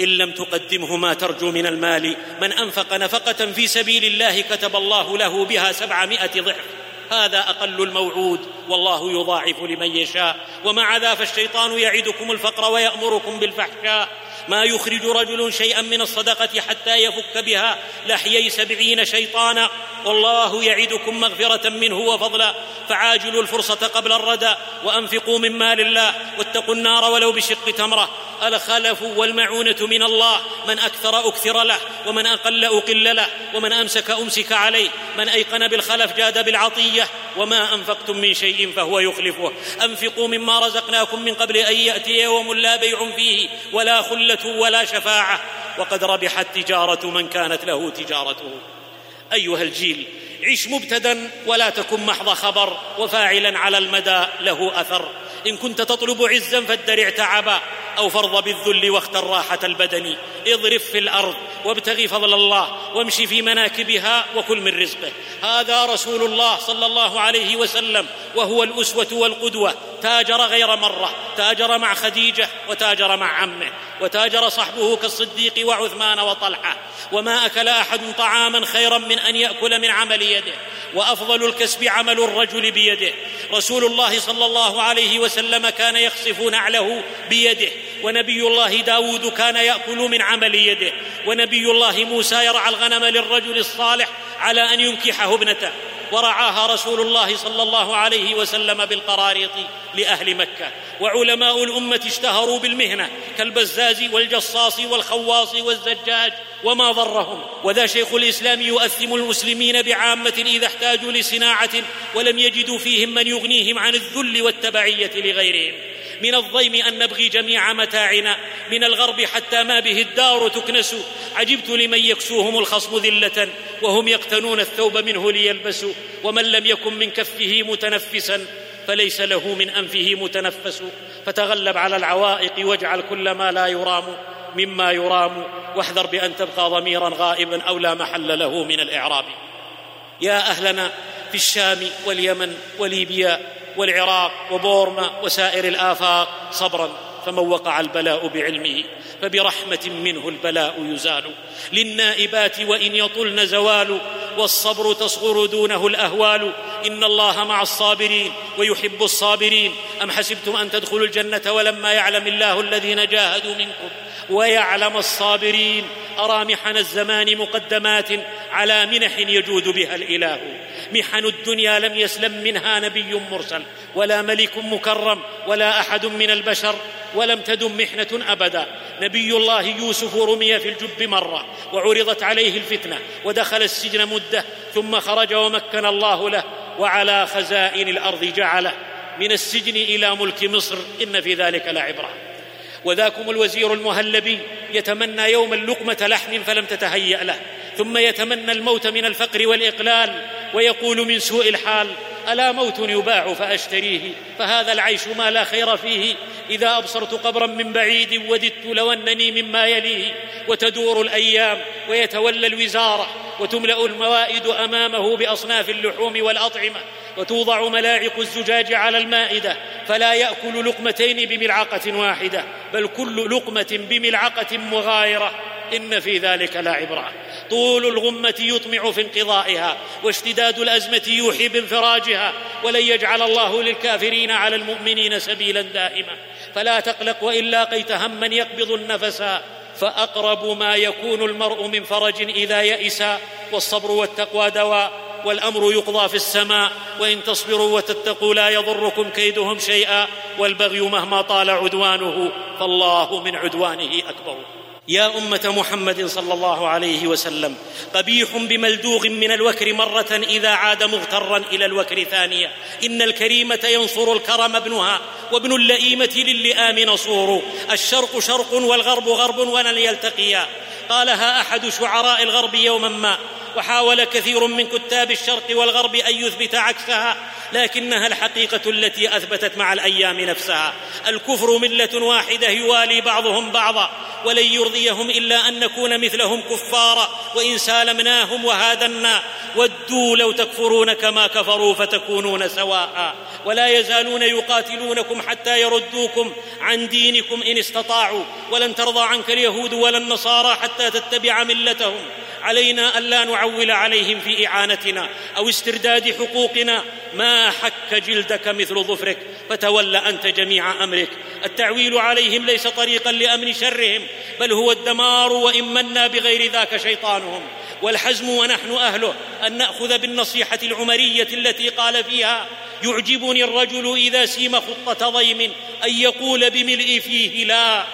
إن لم تقدمه ما ترجو من المال. من أنفق نفقة في سبيل الله كتب الله له بها سبعمائة ضعف. هذا أقل الموعود. والله يضاعف لمن يشاء. ومع ذا فالشيطان يعدكم الفقر ويأمركم بالفحشاء. ما يخرج رجل شيئا من الصدقة حتى يفك بها لحيي سبعين شيطانا. والله يعدكم مغفرة منه وفضلا. فعاجلوا الفرصة قبل الردى وأنفقوا من مال الله واتقوا النار ولو بشق تمرة. الخلف والمعونة من الله. من أكثر أكثر له. ومن أقل أقل له. ومن أمسك أمسك عليه. من أيقن بالخلف جاد بالعطية. وما أنفقتم من شيء فهو يخلفه. أنفقوا مما رزقناكم من قبل أن يأتي يوم لا بيع فيه ولا خلة ولا شفاعة. وقد ربحت تجارة من كانت له تجارته. أيها الجيل عش مبتدأ ولا تكن محض خبر وفاعلا على المدى له أثر. إن كنت تطلب عزا فادرع تعبا أو فرض بالذل واختر راحة البدن. اضرب في الأرض وابتغ فضل الله وامشي في مناكبها وكل من رزقه. هذا رسول الله صلى الله عليه وسلم وهو الأسوة والقدوة. تاجر غير مرة تاجر مع خديجة وتاجر مع عمه وتاجر صحبه كالصديق وعثمان وطلحة. وما أكل أحد طعاما خيرا من أن يأكل من عمل يده وأفضل الكسب عمل الرجل بيده. رسول الله صلى الله عليه وسلم كان يخصف نعله بيده ونبي الله داود كان يأكل من عمل يده ونبي الله موسى يرعى الغنم للرجل الصالح على أن ينكحه ابنته. ورعاها رسول الله صلى الله عليه وسلم بالقراريط لأهل مكة. وعلماء الأمة اشتهروا بالمهنة كالبزاز والجصاص والخواص والزجاج وما ضرهم. وذا شيخ الإسلام يؤثم المسلمين بعامة إذا احتاجوا لصناعة ولم يجدوا فيهم من يغنيهم عن الذل والتبعية لغيرهم. من الضيم أن نبغي جميع متاعنا من الغرب حتى ما به الدار تكنس. عجبت لمن يكسوهم الخصم ذلة وهم يقتنون الثوب منه ليلبسوا. ومن لم يكن من كفه متنفسا فليس له من أنفه متنفس. فتغلب على العوائق واجعل كل ما لا يرام مما يرام. واحذر بأن تبقى ضميرا غائبا أو لا محل له من الإعراب. يا أهلنا في الشام واليمن وليبيا والعراق وبورما وسائر الآفاق صبرا. فمن وقع البلاء بعلمه فبرحمة منه البلاء يزال. للنائبات وإن يطلن زوال والصبر تصغر دونه الأهوال. إن الله مع الصابرين ويحب الصابرين. أم حسبتم أن تدخلوا الجنة ولما يعلم الله الذين جاهدوا منكم ويعلم الصابرين؟ ارى محن الزمان مقدمات على منح يجود بها الإله. محن الدنيا لم يسلم منها نبي مرسل ولا ملك مكرم ولا أحد من البشر. ولم تدم محنة أبدا. نبي الله يوسف رمي في الجب مرة وعرضت عليه الفتنة ودخل السجن مدة ثم خرج ومكن الله له وعلى خزائن الأرض جعله. من السجن إلى ملك مصر إن في ذلك لعبرة. وذاكم الوزير المهلبي يتمنى يوما لقمة لحم فلم تتهيأ له ثم يتمنى الموت من الفقر والإقلال ويقول من سوء الحال ألا موت يباع فأشتريه؟ فهذا العيش ما لا خير فيه. إذا أبصرت قبرا من بعيد وددت لو أنني مما يليه. وتدور الأيام ويتولى الوزاره وتملأ الموائد أمامه بأصناف اللحوم والأطعمة وتوضع ملاعق الزجاج على المائدة. فلا يأكل لقمتين بملعقة واحدة بل كل لقمة بملعقة مغايرة. إن في ذلك لعبره طول الغمة يطمع في انقضائها واشتداد الأزمة يوحي بانفراجها ولن يجعل الله للكافرين على المؤمنين سبيلا دائما. فلا تقلق وان لاقيت هما يقبض النفس فأقرب ما يكون المرء من فرج إذا يئس والصبر والتقوى دواء والأمر يقضى في السماء وإن تصبروا وتتقوا لا يضركم كيدهم شيئا والبغي مهما طال عدوانه فالله من عدوانه أكبر. يا أمة محمد صلى الله عليه وسلم قبيح بملدوغ من الوكر مرة إذا عاد مغترا إلى الوكر ثانية. إن الكريمه ينصر الكرم ابنها وابن اللئيمة للئام نصور. الشرق شرق والغرب غرب ولن يلتقيا. قالها أحد شعراء الغرب يوما ما وحاول كثير من كتاب الشرق والغرب أن يثبت عكسها لكنها الحقيقة التي أثبتت مع الأيام نفسها. الكفر ملة واحدة يوالي بعضهم بعضا ولن يرضيهم إلا أن نكون مثلهم كفارا وإن سالمناهم وهادنا. ودوا لو تكفرون كما كفروا فتكونون سواء. ولا يزالون يقاتلونكم حتى يردوكم عن دينكم إن استطاعوا. ولن ترضى عنك اليهود ولا النصارى حتى تتبع ملتهم. علينا ألا نعول عليهم في إعانتنا أو استرداد حقوقنا. ما حك جلدك مثل ظفرك فتول أنت جميع أمرك. التعويل عليهم ليس طريقا لأمن شرهم بل هو الدمار وإن منا بغير ذاك شيطانهم. والحزم ونحن أهله أن نأخذ بالنصيحة العمرية التي قال فيها يعجبني الرجل إذا سيم خطة ضيم أن يقول بملء فيه لا.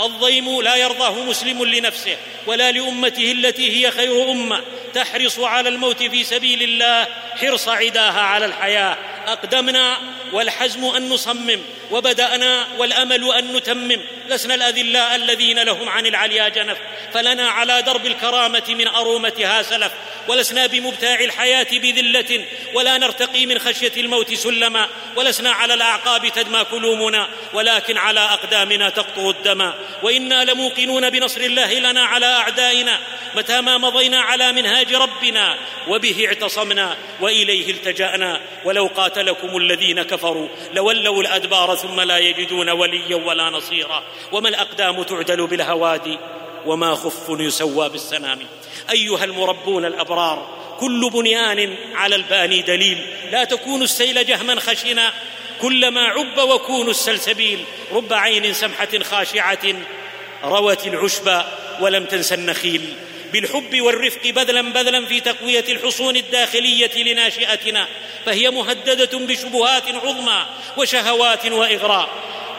الضيم لا يرضاه مسلم لنفسه ولا لأمته التي هي خير أمة تحرص على الموت في سبيل الله حرص عداها على الحياة. أقدمنا والحزم أن نصمم وبدأنا والأمل أن نتمم. لسنا الأذلاء الذين لهم عن العليا جنف. فلنا على درب الكرامة من أرومتها سلف. ولسنا بمبتاع الحياة بذلة. ولا نرتقي من خشية الموت سلما. ولسنا على الأعقاب تدمى كلومنا. ولكن على أقدامنا تقطر الدم وإنا لموقنون بنصر الله لنا على أعدائنا. متى ما مضينا على منهاج ربنا. وبه اعتصمنا. وإليه التجأنا. ولو قاتلكم الذين كفروا. لولوا الأدبار ثم لا يجدون وليا ولا نصيرا. وما الأقدام تعدل بالهوادي وما خف يسوى بالسنام. أيها المربون الأبرار كل بنيان على الباني دليل. لا تكونوا السيل جهما خشنا. كلما عب وكونوا السلسبيل رب عين سمحة خاشعة روت العشب ولم تنس النخيل. بالحب والرفق بذلا بذلا في تقوية الحصون الداخلية لناشئتنا. فهي مهددة بشبهات عظمى وشهوات وإغراء.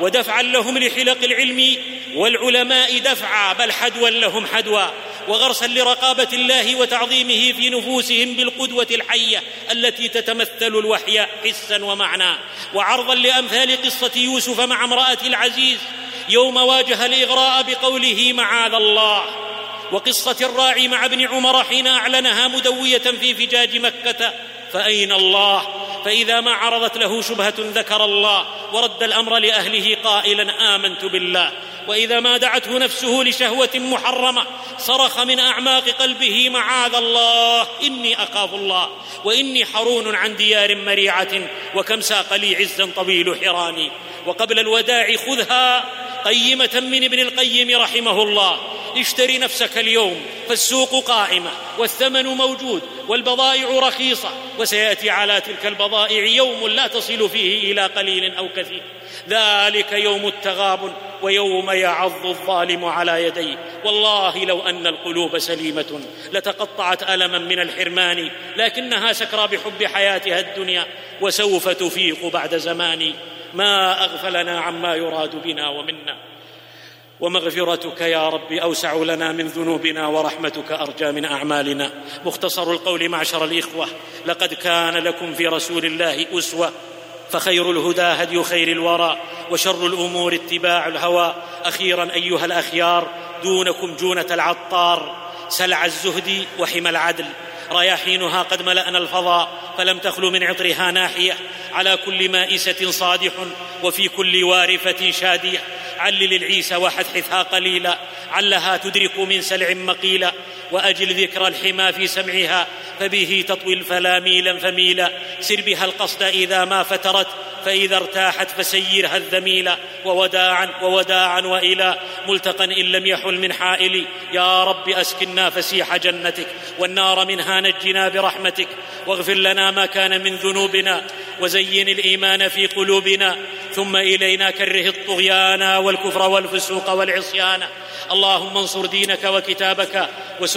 ودفعا لهم لحلق العلم والعلماء دفعا بل حدوا لهم حدوا. وغرسا لرقابة الله وتعظيمه في نفوسهم بالقدوة الحية التي تتمثل الوحي حسا ومعنى. وعرضا لأمثال قصة يوسف مع امرأة العزيز يوم واجه الإغراء بقوله معاذ الله وقصة الراعي مع ابن عمر حين أعلنها مدوية في فجاج مكة فأين الله؟ فإذا ما عرضت له شبهة ذكر الله ورد الأمر لأهله قائلا آمنت بالله. وإذا ما دعته نفسه لشهوة محرمة صرخ من أعماق قلبه معاذ الله إني أخاف الله. وإني حرون عن ديار مريعة وكم ساق لي عزا طويل حراني. وقبل الوداع خذها قيمة من ابن القيم رحمه الله. اشتري نفسك اليوم فالسوق قائمة والثمن موجود والبضائع رخيصة وسيأتي على تلك البضائع يوم لا تصل فيه إلى قليل أو كثير. ذلك يوم التغابن ويوم يعض الظالم على يديه. والله لو أن القلوب سليمة لتقطعت ألما من الحرمان لكنها سكرى بحب حياتها الدنيا وسوف تفيق بعد زمان. ما أغفلنا عما يراد بنا ومنا. ومغفرتك يا رب أوسع لنا من ذنوبنا ورحمتك أرجى من أعمالنا. مختصر القول معشر الإخوة. لقد كان لكم في رسول الله أسوة. فخير الهدى هدي خير الورى وشر الأمور اتباع الهوى. أخيرا أيها الأخيار دونكم جونة العطار. سلع الزهد وحمى العدل. رياحينها قد ملأنا الفضاء فلم تخل من عطرها ناحية. على كل مائسة صادح وفي كل وارفة شادية. علل العيسى وحثحثها قليلا علها تدرك من سلع مقيلا. وأجل ذكر الحمى في سمعها فبه تطوي الفلا ميلا فميلا. سر بها القصد إذا ما فترت فإذا ارتاحت فسيرها الذميلا ووداعا ووداعا وإلى. ملتقا إن لم يحل من حائل. يا رب أسكنا فسيح جنتك والنار منها نجنا برحمتك. واغفر لنا ما كان من ذنوبنا وزين الإيمان في قلوبنا. ثم إلينا كره الطغيان والكفر والفسوق والعصيان. اللهم انصر دينك وكتابك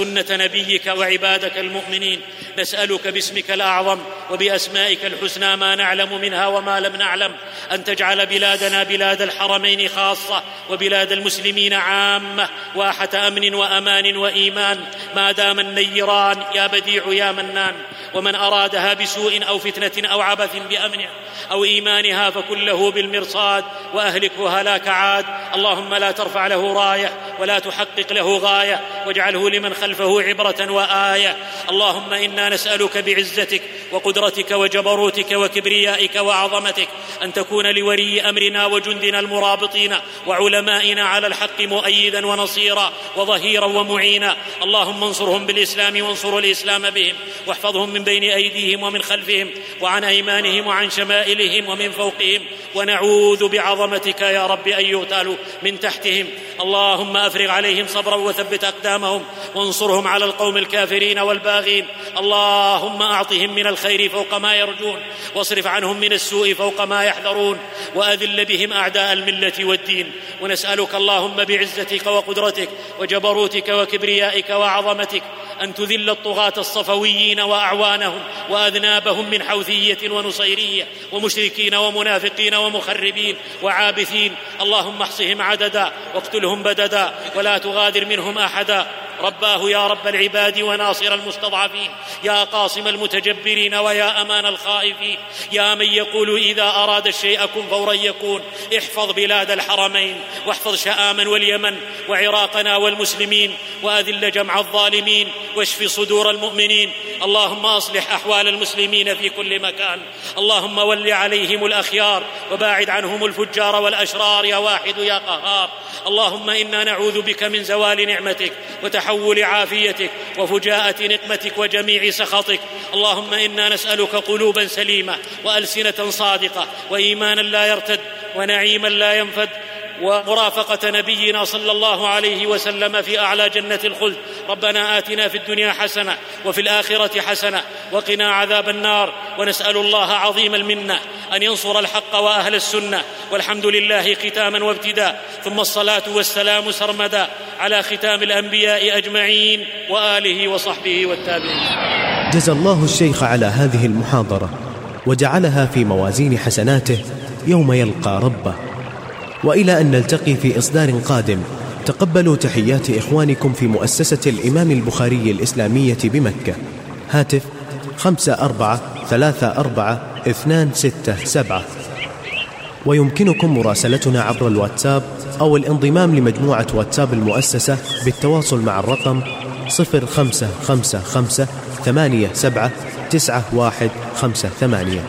وسنه نبيك وعبادك المؤمنين. نسألك باسمك الأعظم وبأسمائك الحسنى ما نعلم منها وما لم نعلم. أن تجعل بلادنا بلاد الحرمين خاصة وبلاد المسلمين عامة. واحة أمن وأمان وإيمان. ما دام النيران يا بديع يا منان. ومن أرادها بسوء أو فتنة أو عبث بامنها أو إيمانها فكن له بالمرصاد وأهلكه هلاك عاد. اللهم لا ترفع له راية ولا تحقق له غاية واجعله لمن خلفه عبرة وآية. اللهم إنا نسألك بعزتك وقدرتك وجبروتك وكبريائك وعظمتك أن تكون لولي أمرنا وجندنا المرابطين وعلمائنا على الحق مؤيدا ونصيرا وظهيرا ومعينا. اللهم انصرهم بالإسلام وانصر الإسلام بهم واحفظهم من بين أيديهم ومن خلفهم وعن أيمانهم وعن شمائلهم ومن فوقهم. ونعوذ بعظمتك يا رب أن يغتالوا من تحتهم. اللهم أفرغ عليهم صبرا وثبت أقدامهم. وانصرهم على القوم الكافرين والباغين. اللهم أعطهم من الخير فوق ما يرجون. واصرف عنهم من السوء فوق ما يحذرون. وأذل بهم أعداء الملة والدين. ونسألك اللهم بعزتك وقدرتك وجبروتك وكبريائك وعظمتك أن تذل الطغاة الصفويين وأعوانهم. وأذنابهم من حوثيه ونصيرية ومشركين ومنافقين ومخربين وعابثين. اللهم احصهم عددا واقتلهم بددا ولا تغادر منهم أحدا. رباه يا رب العباد وناصر المستضعفين يا قاصم المتجبرين ويا أمان الخائفين يا من يقول إذا أراد الشيء كن فورا يكون احفظ بلاد الحرمين واحفظ شآما واليمن وعراقنا والمسلمين وأذل جمع الظالمين واشف صدور المؤمنين اللهم أصلح أحوال المسلمين في كل مكان اللهم ول عليهم الأخيار وباعد عنهم الفجار والأشرار يا واحد يا قهار اللهم إنا نعوذ بك من زوال نعمتك وتحول عافيتك وفجاءة نقمتك وجميع سخطك. اللهم إنا نسألك قلوبا سليمة وألسنة صادقة وإيمانا لا يرتد ونعيما لا ينفد ومرافقة نبينا صلى الله عليه وسلم في أعلى جنة الخلد. ربنا آتنا في الدنيا حسنة وفي الآخرة حسنة وقنا عذاب النار ونسأل الله عظيم المنة أن ينصر الحق وأهل السنة. والحمد لله ختاما وابتداء. ثم الصلاة والسلام سرمدا على ختام الأنبياء أجمعين وآله وصحبه والتابعين. جزى الله الشيخ على هذه المحاضرة وجعلها في موازين حسناته يوم يلقى ربه. وإلى أن نلتقي في إصدار قادم. تقبلوا تحيات إخوانكم في مؤسسة الإمام البخاري الإسلامية بمكة. هاتف خمسة أربعة ثلاثة أربعة اثنان ستة سبعة. ويمكنكم مراسلتنا عبر الواتساب أو الانضمام لمجموعة واتساب المؤسسة بالتواصل مع الرقم صفر خمسة خمسة خمسة ثمانية سبعة تسعة واحد خمسة ثمانية.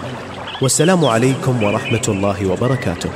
والسلام عليكم ورحمة الله وبركاته.